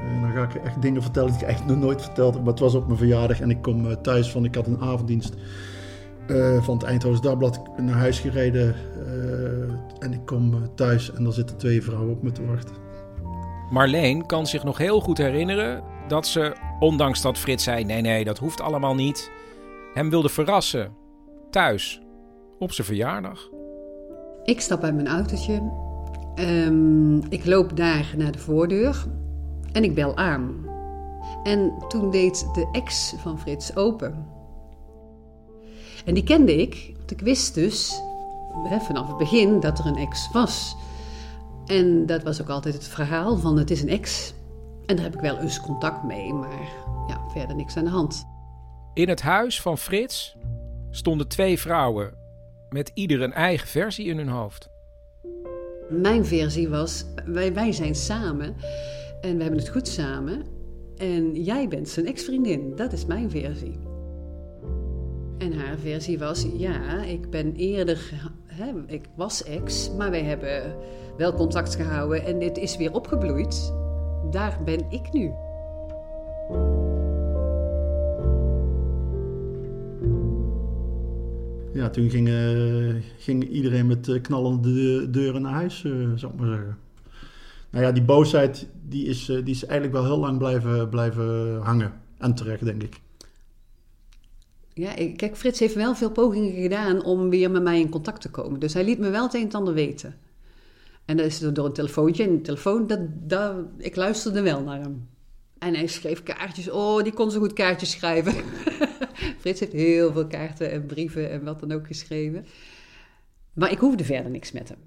En dan ga ik echt dingen vertellen die ik echt nog nooit verteld heb. Maar het was op mijn verjaardag en ik kom thuis van... Ik had een avonddienst uh, van het Eindhoven Dagblad naar huis gereden. En ik kom thuis en dan zitten twee vrouwen op me te wachten. Marleen kan zich nog heel goed herinneren dat ze, ondanks dat Frits zei: nee, nee, dat hoeft allemaal niet, hem wilde verrassen. Thuis, op zijn verjaardag. Ik stap uit mijn autootje. Um, ik loop daar naar de voordeur en ik bel aan. En toen deed de ex van Frits open. En die kende ik, want ik wist dus hè, vanaf het begin dat er een ex was. En dat was ook altijd het verhaal van het is een ex. En daar heb ik wel eens contact mee, maar ja, verder niks aan de hand. In het huis van Frits stonden twee vrouwen met ieder een eigen versie in hun hoofd. Mijn versie was: wij, wij zijn samen en we hebben het goed samen. En jij bent zijn ex-vriendin. Dat is mijn versie. En haar versie was, ja, ik ben eerder, hè, ik was ex, maar wij hebben wel contact gehouden en dit is weer opgebloeid. Daar ben ik nu. Ja, toen ging, uh, ging iedereen met uh, knallende deuren naar huis, uh, zou ik maar zeggen. Nou ja, die boosheid die is, die is eigenlijk wel heel lang blijven, blijven hangen. En terecht, denk ik. Ja, kijk, Frits heeft wel veel pogingen gedaan om weer met mij in contact te komen. Dus hij liet me wel het een en ander weten. En dat is door een telefoontje. En de telefoon, dat, dat, ik luisterde wel naar hem. En hij schreef kaartjes. Oh, die kon zo goed kaartjes schrijven. Frits heeft heel veel kaarten en brieven en wat dan ook geschreven. Maar ik hoefde verder niks met hem.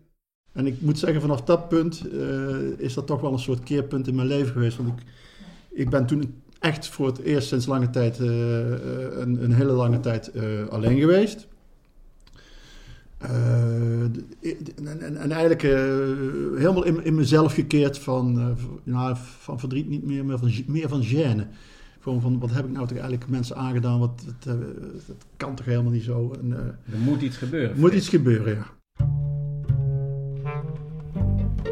En ik moet zeggen, vanaf dat punt uh, is dat toch wel een soort keerpunt in mijn leven geweest. Want ik, ik ben toen echt voor het eerst sinds lange tijd, uh, een, een, hele lange tijd alleen geweest. En, en, en, eigenlijk helemaal in, in, mezelf gekeerd van, nou, van verdriet niet meer, maar van, meer van gêne. Gewoon van, wat heb ik nou toch eigenlijk mensen aangedaan? Wat, dat, dat kan toch helemaal niet zo? En, er moet iets gebeuren. Er moet iets gebeuren, ja.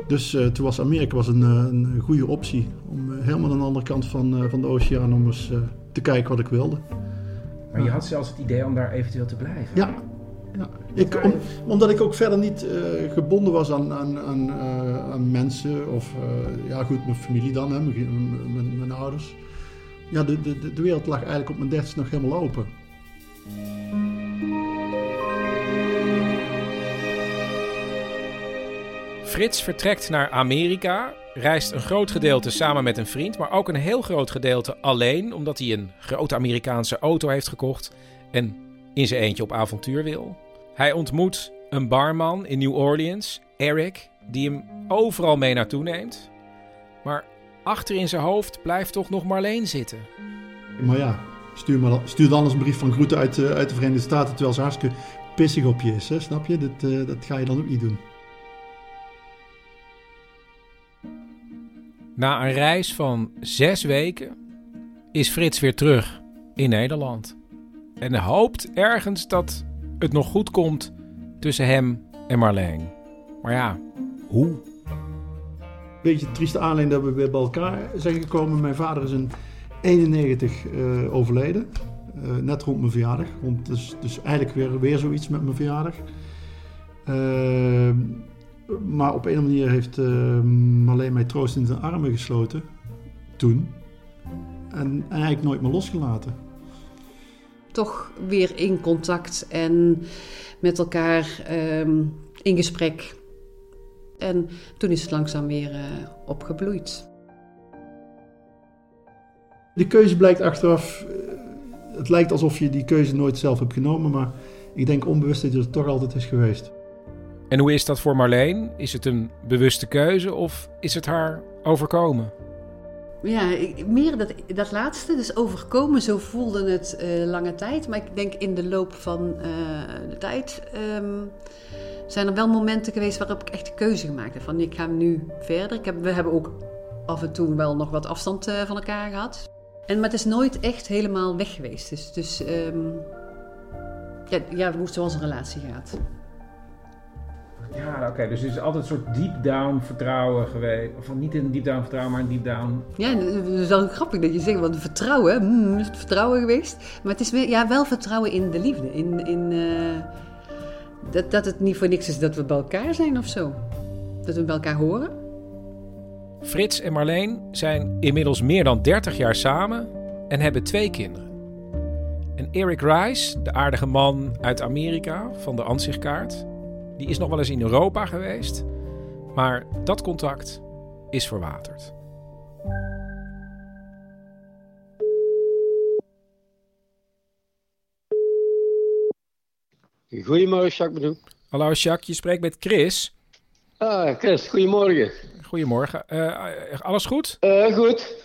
Dus toen was Amerika was een, een goede optie om helemaal aan de andere kant van, van de oceaan om eens te kijken wat ik wilde. Maar je had zelfs het idee om daar eventueel te blijven? Ja. Ja. Ik, om, omdat ik ook verder niet uh, gebonden was aan, aan, aan, aan mensen of ja goed, mijn familie dan, hè, mijn, mijn, mijn, ouders. Ja, de, de, de wereld lag eigenlijk op mijn dertigste nog helemaal open. Frits vertrekt naar Amerika, reist een groot gedeelte samen met een vriend, maar ook een heel groot gedeelte alleen, omdat hij een grote Amerikaanse auto heeft gekocht en in zijn eentje op avontuur wil. Hij ontmoet een barman in New Orleans, Eric, die hem overal mee naartoe neemt. Maar achter in zijn hoofd blijft toch nog Marleen zitten. Maar ja, stuur, maar, stuur dan eens een brief van groeten uit, uh, uit de Verenigde Staten, terwijl ze hartstikke pissig op je is, hè? snap je? Dat, uh, dat ga je dan ook niet doen. Na een reis van zes weken is Frits weer terug in Nederland. En hoopt ergens dat het nog goed komt tussen hem en Marleen. Maar ja, hoe? Beetje trieste aanleiding dat we weer bij elkaar zijn gekomen. Mijn vader is in 91 uh, overleden. Uh, net rond mijn verjaardag. Dus, dus eigenlijk weer, weer zoiets met mijn verjaardag. Uh, maar op een manier heeft Marleen mij troost in zijn armen gesloten. Toen. En, eigenlijk nooit meer losgelaten. Toch weer in contact en met elkaar uh, in gesprek. En toen is het langzaam weer uh, opgebloeid. De keuze blijkt achteraf. Eh, het lijkt alsof je die keuze nooit zelf hebt genomen, maar ik denk onbewust dat het toch altijd is geweest. En hoe is dat voor Marleen? Is het een bewuste keuze of is het haar overkomen? Ja, meer dat, dat laatste. Dus overkomen, zo voelde het eh, lange tijd. Maar ik denk in de loop van eh, de tijd ehm, zijn er wel momenten geweest waarop ik echt de keuze gemaakt heb. Van ik ga nu verder. Ik heb, we hebben ook af en toe wel nog wat afstand eh, van elkaar gehad. En, maar het is nooit echt helemaal weg geweest. Dus, dus ehm, ja, ja, hoe- zoals een relatie gaat. Ja, oké. dus het is altijd een soort deep down vertrouwen geweest. Of niet een deep down vertrouwen, maar een deep down... Ja, het is wel grappig dat je zegt, want vertrouwen, hmm, is het vertrouwen geweest? Maar het is weer, ja, wel vertrouwen in de liefde. In, in, eh, dat, dat het niet voor niks is dat we bij elkaar zijn of zo. Dat we bij elkaar horen. Frits en Marleen zijn inmiddels meer dan 30 jaar samen en hebben twee kinderen. En Eric Rice, de aardige man uit Amerika van de Ansichtkaart, die is nog wel eens in Europa geweest, maar dat contact is verwaterd. Goedemorgen, Jacques Bedoel. Hallo Jacques, je spreekt met Chris. Ah, Chris, goedemorgen. Goedemorgen. Eh, alles goed? Eh, goed.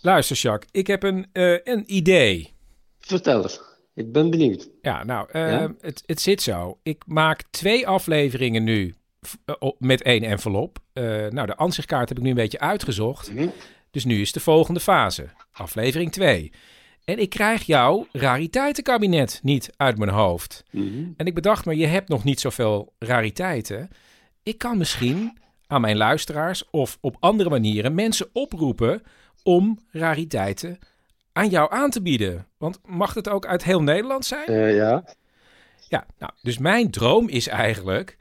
Luister Jacques, ik heb een, eh, een idee. Vertel eens. Ik ben benieuwd. Ja, nou, eh, Ja? Het, het zit zo. Ik maak twee afleveringen nu eh, met één envelop. Eh, nou, de ansichtkaart heb ik nu een beetje uitgezocht. Dus nu is de volgende fase. Aflevering 2. En ik krijg jouw rariteitenkabinet niet uit mijn hoofd. En ik bedacht me, je hebt nog niet zoveel rariteiten. Ik kan misschien aan mijn luisteraars of op andere manieren mensen oproepen om rariteiten aan jou aan te bieden. Want mag het ook uit heel Nederland zijn? Eh, ja. Ja, nou, dus mijn droom is eigenlijk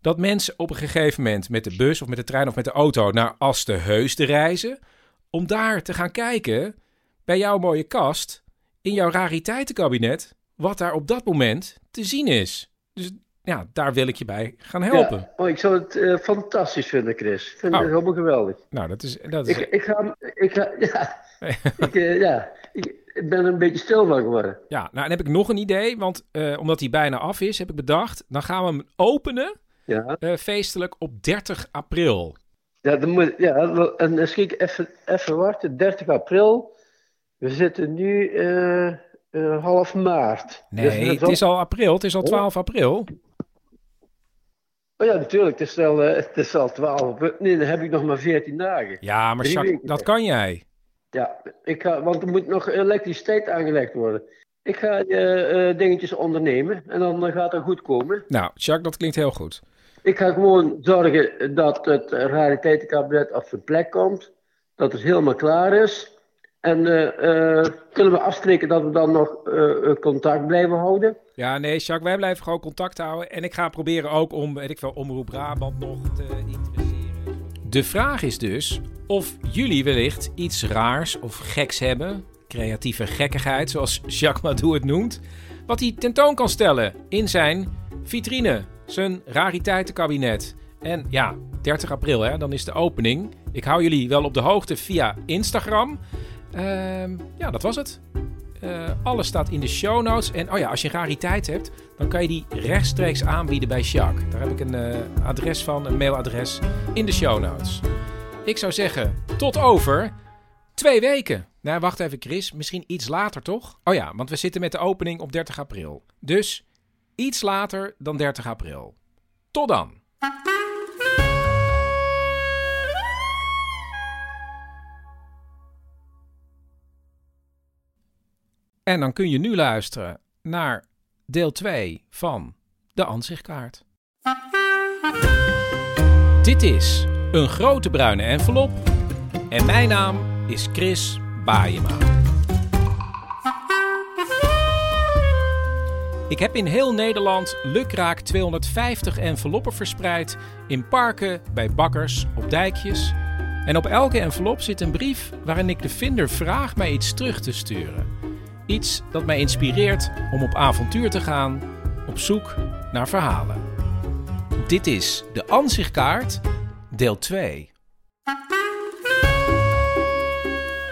dat mensen op een gegeven moment met de bus of met de trein of met de auto naar Aste Heusden reizen. Om daar te gaan kijken bij jouw mooie kast in jouw rariteitenkabinet wat daar op dat moment te zien is. Dus ja, daar wil ik je bij gaan helpen. Ja. Oh, ik zou het eh, fantastisch vinden, Chris. Ik vind Oh. het helemaal geweldig. Nou, dat is... Dat is Ik, ik ga... Ik ga ja. ik, eh, ja. Ik, ben er een beetje stil van geworden. Ja, nou, dan heb ik nog een idee, want eh, omdat hij bijna af is, heb ik bedacht, dan gaan we hem openen Ja. eh, feestelijk op 30 april. Ja, dan moet, ja en ik even, even wachten. 30 april. We zitten nu half maart. Nee, Dus dat het is al april, het is al 12 april. Oh ja, natuurlijk. Het is al, het is al 12. Nee, dan heb ik nog maar 14 dagen. Ja, maar Jacques, dat kan jij. Ja, ik ga, want er moet nog elektriciteit aangelegd worden. Ik ga eh, eh, dingetjes ondernemen en dan eh, gaat het goed komen. Nou, Jacques, dat klinkt heel goed. Ik ga gewoon zorgen dat het rariteitenkabinet op zijn plek komt. Dat het helemaal klaar is. En eh, eh, kunnen we afspreken dat we dan nog eh, eh, contact blijven houden? Ja, nee, Jacques, wij blijven gewoon contact houden. En ik ga proberen ook om, weet ik veel, Omroep Brabant nog te. De vraag is dus of jullie wellicht iets raars of geks hebben, creatieve gekkigheid, zoals Jacques Madou het noemt, wat hij tentoon kan stellen in zijn vitrine, zijn rariteitenkabinet. En ja, 30 april, hè, dan is de opening. Ik hou jullie wel op de hoogte via Instagram. Ehm, ja, dat was het. Eh, alles staat in de show notes. En oh ja, als je rariteit hebt, dan kan je die rechtstreeks aanbieden bij Jacques. Daar heb ik een eh, adres van, een mailadres in de show notes. Ik zou zeggen, tot over twee weken. Nou, wacht even, Chris. Misschien iets later, toch? Oh ja, want we zitten met de opening op 30 april. Dus iets later dan 30 april. Tot dan. En dan kun je nu luisteren naar deel 2 van de Ansichtkaart. Dit is een grote bruine envelop en mijn naam is Chris Baayema. Ik heb in heel Nederland lukraak 250 enveloppen verspreid in parken, bij bakkers, op dijkjes. En op elke envelop zit een brief waarin ik de vinder vraag mij iets terug te sturen. Iets dat mij inspireert om op avontuur te gaan, op zoek naar verhalen. Dit is de Ansichtkaart, deel 2.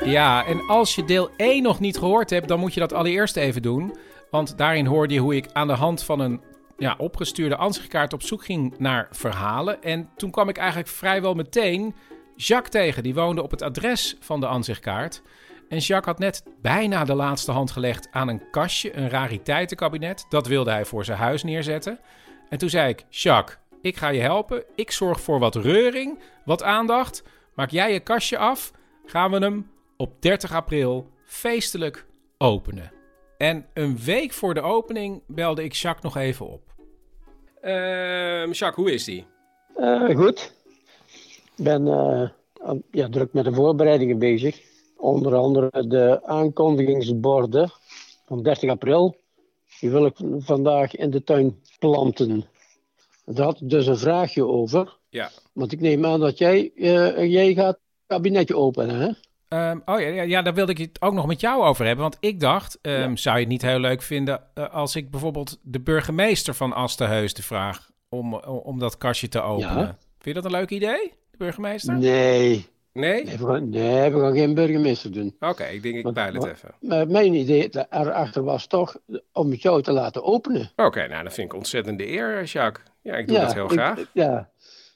Ja, en als je deel 1 nog niet gehoord hebt, dan moet je dat allereerst even doen. Want daarin hoorde je hoe ik aan de hand van een ja, opgestuurde ansichtkaart op zoek ging naar verhalen. En toen kwam ik eigenlijk vrijwel meteen Jacques tegen. Die woonde op het adres van de aanzichtkaart. En Jacques had net bijna de laatste hand gelegd aan een kastje, een rariteitenkabinet. Dat wilde hij voor zijn huis neerzetten. En toen zei ik: Jacques, ik ga je helpen. Ik zorg voor wat reuring, wat aandacht. Maak jij je kastje af. Gaan we hem op 30 april feestelijk openen. En een week voor de opening belde ik Jacques nog even op. Ehm, Jacques, hoe is die? Eh, goed. Ik ben eh, ja, druk met de voorbereidingen bezig. Onder andere de aankondigingsborden van 30 april. Die wil ik vandaag in de tuin planten. Daar had ik dus een vraagje over. Ja. Want ik neem aan dat jij, eh, jij gaat het kabinetje openen, hè? Ehm, oh ja, ja, ja, daar wilde ik het ook nog met jou over hebben. Want ik dacht, ehm, zou je het niet heel leuk vinden eh, als ik bijvoorbeeld de burgemeester van Astenheusden vraag om, om dat kastje te openen? Ja. Vind je dat een leuk idee, de burgemeester? Nee. Nee? Nee, we gaan, nee, we gaan geen burgemeester doen. Oké, ik denk ik bijl het even. Maar mijn idee erachter was toch om het jou te laten openen. Oké, nou dat vind ik ontzettend de eer, Jacques. Ja, ik doe dat heel ik- graag. ja,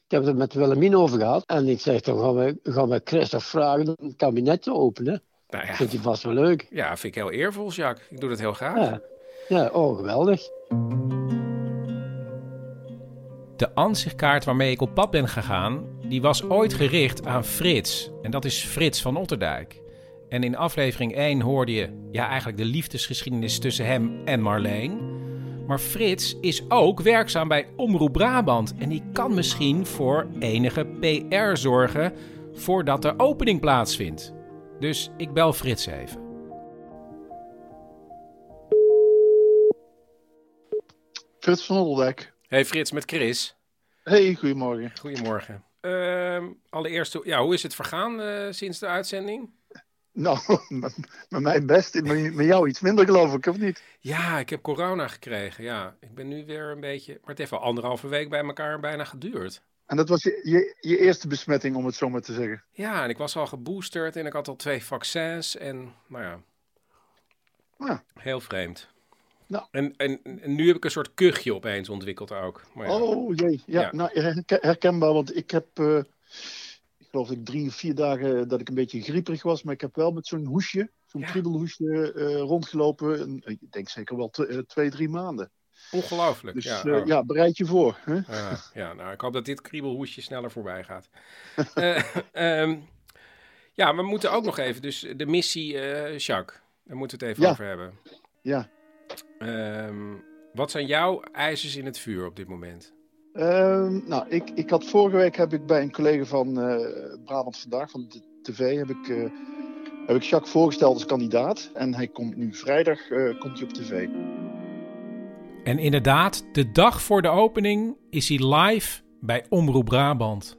ik heb het met Willemien over gehad. En ik zeg, dan gaan we, gaan we Christophe vragen om het kabinet te openen. Nou ja. Vindt hij vast wel leuk. Ja, vind ik heel eervol, Jacques. Ik doe dat heel graag. Ja, ja oh, geweldig. De ansichtkaart waarmee ik op pad ben gegaan, die was ooit gericht aan Frits. En dat is Frits van Otterdijk. En in aflevering 1 hoorde je ja, eigenlijk de liefdesgeschiedenis tussen hem en Marleen. Maar Frits is ook werkzaam bij Omroep Brabant. En die kan misschien voor enige PR zorgen voordat de opening plaatsvindt. Dus ik bel Frits even. Frits van Olderdijk. Hey Frits, met Chris. Hey, goedemorgen. Goedemorgen. Ehm, allereerst, ja, hoe is het vergaan eh, sinds de uitzending? Nou, met, mij best. Met, jou iets minder geloof ik, of niet? Ja, ik heb corona gekregen. Ja, ik ben nu weer een beetje. Maar het heeft wel anderhalve week bij elkaar bijna geduurd. En dat was je, je, je eerste besmetting, om het zo maar te zeggen. Ja, en ik was al geboosterd en ik had al twee vaccins. En nou ja, Ja. heel vreemd. Nou. En, en, en nu heb ik een soort kuchje opeens ontwikkeld ook. Maar ja. Oh jee, ja, Ja. Nou, herken- herkenbaar, want ik heb, eh, ik geloof dat ik drie of vier dagen dat ik een beetje grieperig was, maar ik heb wel met zo'n hoesje, zo'n kriebelhoesje eh, rondgelopen, en, ik denk zeker wel eh, twee, drie maanden. Ongelooflijk. Dus ja, oh. ja, bereid je voor. Hè? Ja, ja, nou, ik hoop dat dit kriebelhoesje sneller voorbij gaat. Eh, ehm, ja, we moeten ook nog even, dus de missie eh Jacques, daar moeten we het even over hebben. Ja. Ehm, wat zijn jouw eisers in het vuur op dit moment? Ehm, nou, ik, ik had vorige week heb ik bij een collega van eh, Brabant Vandaag, van de tv, heb ik, eh, heb ik Jacques voorgesteld als kandidaat. En hij komt nu vrijdag eh, komt hij op tv. En inderdaad, de dag voor de opening is hij live bij Omroep Brabant.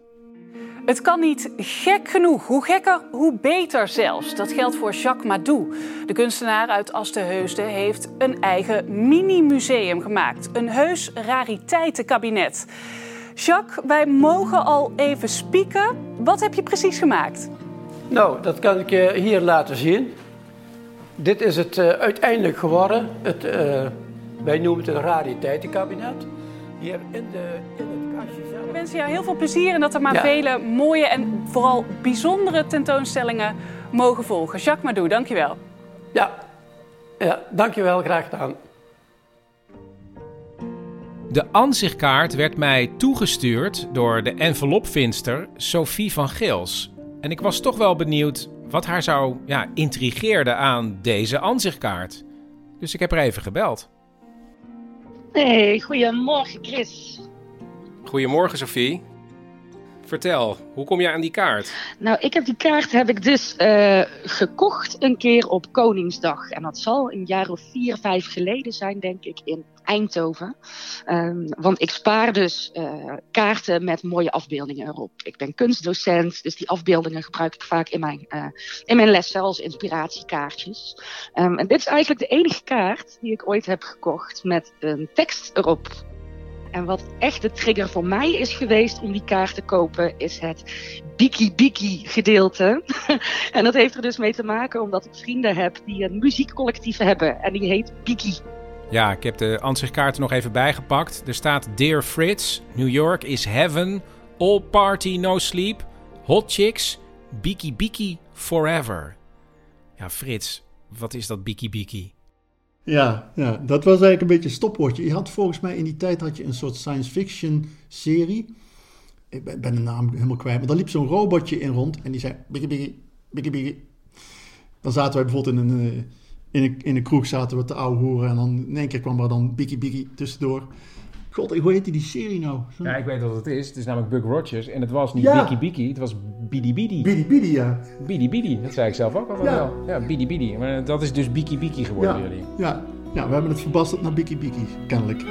Het kan niet gek genoeg. Hoe gekker, hoe beter zelfs. Dat geldt voor Jacques Madou. De kunstenaar uit Astenheusden heeft een eigen mini-museum gemaakt. Een heus rariteitenkabinet. Jacques, wij mogen al even spieken. Wat heb je precies gemaakt? Nou, dat kan ik je hier laten zien. Dit is het eh, uiteindelijk geworden. Het, eh, wij noemen het een rariteitenkabinet. Hier in, de, in het kastje zelf. Ik wens jou heel veel plezier en dat er maar Ja. vele mooie en vooral bijzondere tentoonstellingen mogen volgen. Jacques Madou, dankjewel. Ja, ja dankjewel, graag gedaan. De ansichtkaart werd mij toegestuurd door de envelopvinster Sophie van Geels. En ik was toch wel benieuwd wat haar zou ja, intrigeerde aan deze ansichtkaart. Dus ik heb er even gebeld. Hey, goedemorgen Chris. Goedemorgen Sophie. Vertel, hoe kom je aan die kaart? Nou, ik heb die kaart heb ik dus eh, gekocht een keer op Koningsdag. En dat zal een jaar of vier, vijf geleden zijn, denk ik, in Eindhoven. Ehm, want ik spaar dus eh, kaarten met mooie afbeeldingen erop. Ik ben kunstdocent, dus die afbeeldingen gebruik ik vaak in mijn, eh, in mijn lessen als inspiratiekaartjes. Ehm, en dit is eigenlijk de enige kaart die ik ooit heb gekocht met een tekst erop. En wat echt de trigger voor mij is geweest om die kaart te kopen, is het Biki Biki gedeelte. en dat heeft er dus mee te maken omdat ik vrienden heb die een muziekcollectief hebben. En die heet Biki. Ja, ik heb de ansichtkaart er nog even bijgepakt. Er staat Dear Fritz, New York is heaven, all party no sleep, Hot Chicks, Biki Biki Forever. Ja, Frits, wat is dat Biki Biki? Ja, ja, dat was eigenlijk een beetje een stopwoordje. Je had volgens mij in die tijd had je een soort science fiction serie. Ik ben, de naam helemaal kwijt. Maar daar liep zo'n robotje in rond en die zei biggie biggie, biggie biggie. Dan zaten wij bijvoorbeeld in een, eh, in een, in een kroeg zaten we te ouwe horen en dan in één keer kwam er dan biggie biggie tussendoor. God, hoe heet die, die serie nou? Zo- Ja, ik weet wat het is. Het is namelijk Buck Rogers. En het was niet Ja. Biki Biki, het was Bidi Bidi. Bidi Bidi, ja. Bidi Bidi, dat zei ik zelf ook al Ja. wel. Ja, Bidi Bidi. Maar dat is dus Biki Biki geworden, Ja, jullie. ja, ja, we hebben het verbasterd naar biggie biggie, kennelijk.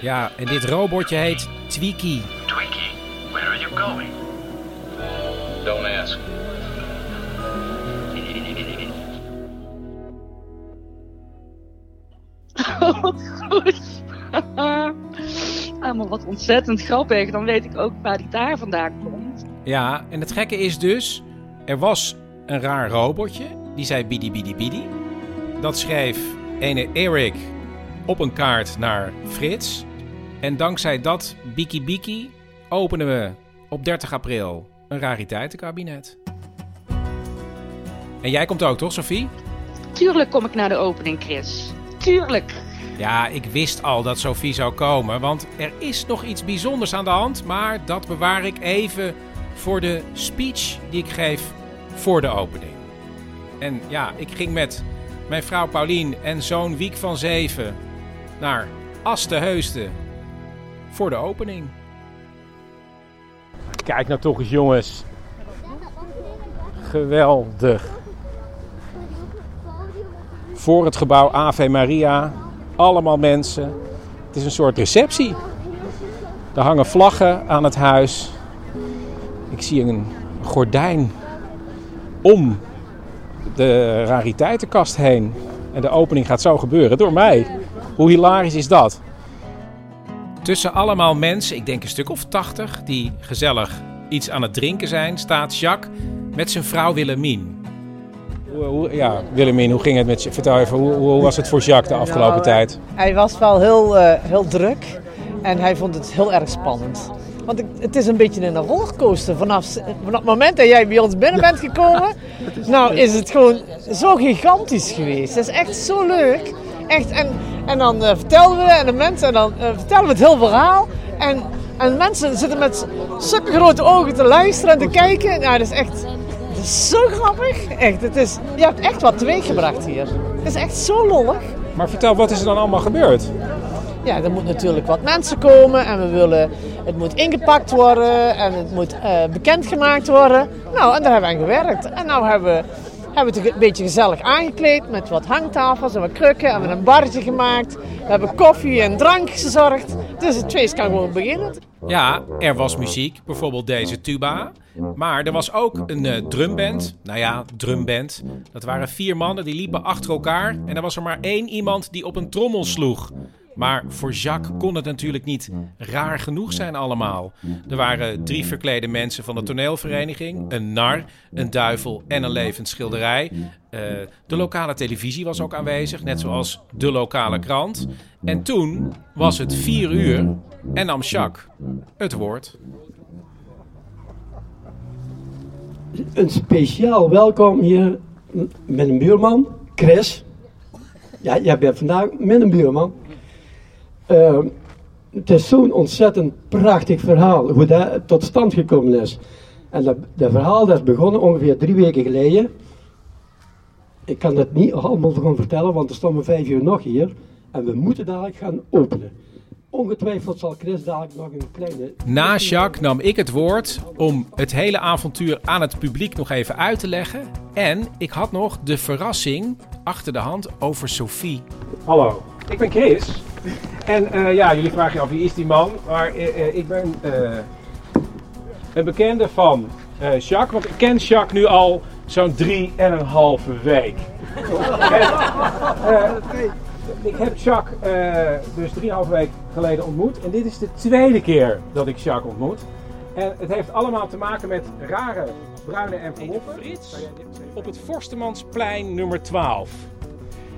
Ja, en dit robotje heet Twiki. Twinkie, where are you going? Don't ask. Wat goed. ah, maar wat ontzettend grappig. Dan weet ik ook waar die daar vandaan komt. Ja, en het gekke is dus, er was een raar robotje, die zei bidi bidi bidi. Dat schreef ene Erik op een kaart naar Frits. En dankzij dat biki biki openen we op 30 april een rariteitenkabinet. En jij komt ook, toch, Sophie? Tuurlijk kom ik naar de opening, Chris. Tuurlijk. Ja, ik wist al dat Sophie zou komen, want er is nog iets bijzonders aan de hand, maar dat bewaar ik even voor de speech die ik geef voor de opening. En ja, ik ging met mijn vrouw Paulien en zoon Wiek van Zeven naar Aste voor de opening. Kijk nou toch eens, jongens. Geweldig. Voor het gebouw Ave Maria. Allemaal mensen. Het is een soort receptie. Er hangen vlaggen aan het huis. Ik zie een gordijn om de rariteitenkast heen. En de opening gaat zo gebeuren door mij. Hoe hilarisch is dat? Tussen allemaal mensen, ik denk een stuk of tachtig, die gezellig iets aan het drinken zijn, staat Jacques met zijn vrouw Willemien. Hoe, hoe- ja, Willemien, hoe ging het met je? Vertel even, hoe, hoe was het voor Jacques de afgelopen Nou, tijd? Hij was wel heel, eh, heel druk en hij vond het heel erg spannend. Want ik- het is een beetje een rollercoaster. Vanaf, vanaf het moment dat jij bij ons binnen bent gekomen, nou is het gewoon zo gigantisch geweest. Het is echt zo leuk. Echt, en, en dan eh, vertelden we en de mensen, en dan eh, vertellen we het heel verhaal. En, en mensen zitten met zulke grote ogen te luisteren en te kijken. Nou, dat is echt het is zo grappig. Echt, het is, je hebt echt wat teweeggebracht hier. Het is echt zo lollig. Maar vertel, wat is er dan allemaal gebeurd? Ja, er moet natuurlijk wat mensen komen en we willen, het moet ingepakt worden en het moet eh, bekendgemaakt worden. Nou, en daar hebben we aan gewerkt. En nou hebben we, hebben we het een beetje gezellig aangekleed met wat hangtafels en wat krukken. En we een barretje gemaakt. We hebben koffie en drank gezorgd. Dus het feest kan gewoon beginnen. Ja, er was muziek, bijvoorbeeld deze tuba. Maar er was ook een eh, drumband. Nou ja, drumband. Dat waren vier mannen die liepen achter elkaar. En er was er maar één iemand die op een trommel sloeg. Maar voor Jacques kon het natuurlijk niet raar genoeg zijn allemaal. Er waren drie verklede mensen van de toneelvereniging. Een nar, een duivel en een levend schilderij. Eh, de lokale televisie was ook aanwezig, net zoals de lokale krant. En toen was het vier uur en nam Jacques het woord. Een speciaal welkom hier met een buurman, Chris. Ja, jij bent vandaag met een buurman. Eh, het is zo'n ontzettend prachtig verhaal, hoe dat tot stand gekomen is. En dat, verhaal dat is begonnen ongeveer drie weken geleden. Ik kan het niet allemaal gaan vertellen, want er we vijf uur nog hier. En we moeten dadelijk gaan openen. Ongetwijfeld zal Chris dadelijk nog een kleine... Na Jacques nam ik het woord om het hele avontuur aan het publiek nog even uit te leggen. En ik had nog de verrassing achter de hand over Sophie. Hallo, ik ben Chris. En eh, ja, jullie vragen je af wie is die man. Maar eh, eh, ik ben eh, een bekende van eh, Jacques. Want ik ken Jacques nu al zo'n drie en een halve week. en, eh, ik heb Jacques eh, dus drieënhalve week geleden ontmoet. En dit is de tweede keer dat ik Jacques ontmoet. En het heeft allemaal te maken met rare bruine enveloppen. Frits op het Forstemansplein nummer 12.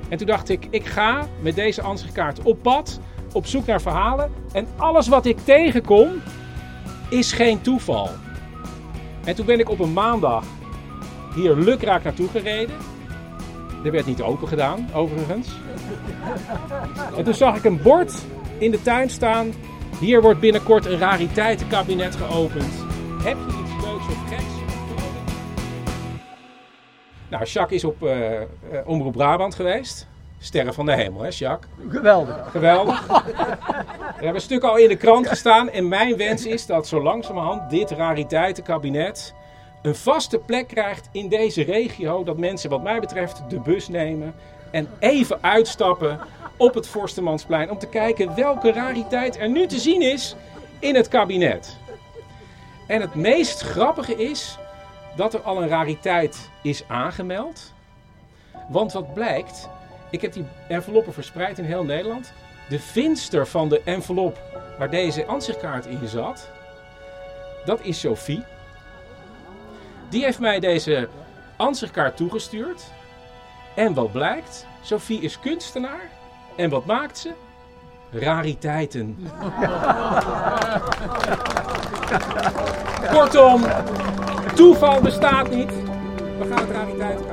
En toen dacht ik, ik ga met deze ansichtkaart op pad op zoek naar verhalen. En alles wat ik tegenkom is geen toeval. En toen ben ik op een maandag hier lukraak naartoe gereden. Er werd niet open gedaan, overigens. En toen zag ik een bord in de tuin staan. Hier wordt binnenkort een rariteitenkabinet geopend. Heb je iets leuks of geks? Nou, Jacques is op uh, Omroep Brabant geweest. Sterren van de hemel, hè, Jacques? Geweldig. Geweldig. Er hebben een stuk al in de krant gestaan. En mijn wens is dat zo langzamerhand dit rariteitenkabinet een vaste plek krijgt in deze regio. Dat mensen, wat mij betreft, de bus nemen en even uitstappen op het Forstemansplein. Om te kijken welke rariteit er nu te zien is in het kabinet. En het meest grappige is dat er al een rariteit is aangemeld. Want wat blijkt, ik heb die enveloppen verspreid in heel Nederland. De vinster van de envelop waar deze ansichtkaart in zat, dat is Sophie. Die heeft mij deze ansichtkaart toegestuurd. En wat blijkt? Sophie is kunstenaar. En wat maakt ze? Rariteiten. Kortom, toeval bestaat niet. We gaan het rariteiten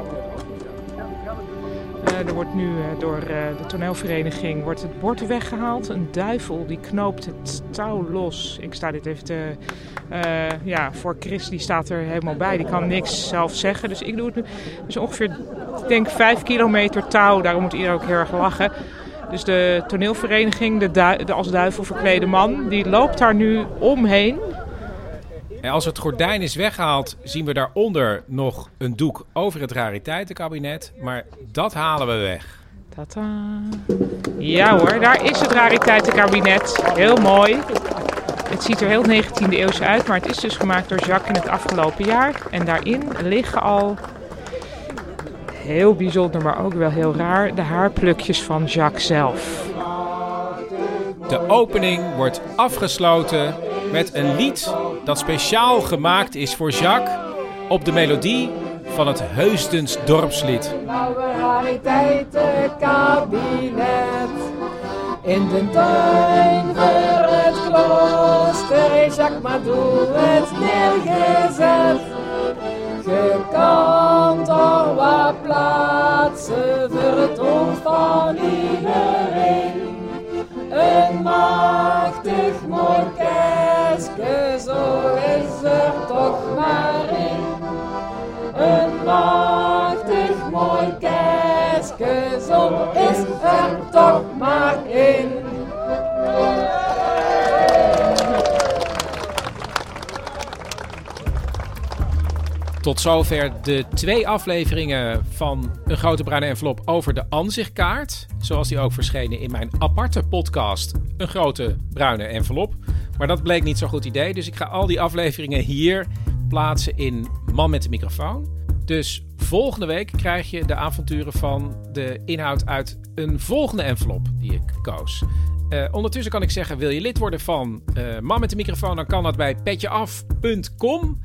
er wordt nu uh, door uh, de toneelvereniging wordt het bord weggehaald. Een duivel die knoopt het touw los. Ik sta dit even ja, voor Chris die staat er helemaal bij. Die kan niks zelf zeggen. Dus ik doe het nu. Dus ongeveer, ik denk, vijf kilometer touw. Daarom moet iedereen ook heel erg lachen. Dus de toneelvereniging, de, de als duivel verklede man, die loopt daar nu omheen. En als het gordijn is weggehaald, zien we daaronder nog een doek over het rariteitenkabinet. Maar dat halen we weg. Tata. Ja hoor, daar is het rariteitenkabinet. Heel mooi. Het ziet er heel 19e eeuws uit, maar het is dus gemaakt door Jacques in het afgelopen jaar. En daarin liggen al, heel bijzonder, maar ook wel heel raar, de haarplukjes van Jacques zelf. De opening wordt afgesloten met een lied dat speciaal gemaakt is voor Jacques op de melodie van het Heusdens dorpslied. kabinet in de tuin voor het klooster Jacques Madou het neergezet. Je kan toch wat plaatsen voor het oog van iedereen. Een machtig mooi kerstje, zo is er toch maar één. Een machtig mooi kerstje, zo is er toch maar één. Tot zover de twee afleveringen van Een Grote Bruine Envelop over de ansichtkaart. Zoals die ook verschenen in mijn aparte podcast Een Grote Bruine Envelop. Maar dat bleek niet zo'n goed idee, dus ik ga al die afleveringen hier plaatsen in Man met de microfoon. Dus volgende week krijg je de avonturen van de inhoud uit een volgende envelop die ik koos. Uh, ondertussen kan ik zeggen, wil je lid worden van uh, Man met de microfoon, dan kan dat bij petjeaf.com.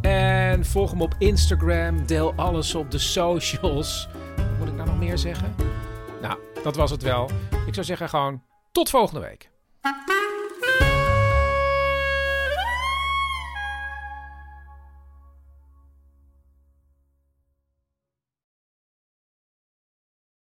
En volg hem op Instagram. Deel alles op de socials. Moet ik nou nog meer zeggen? Nou, dat was het wel. Ik zou zeggen gewoon tot volgende week.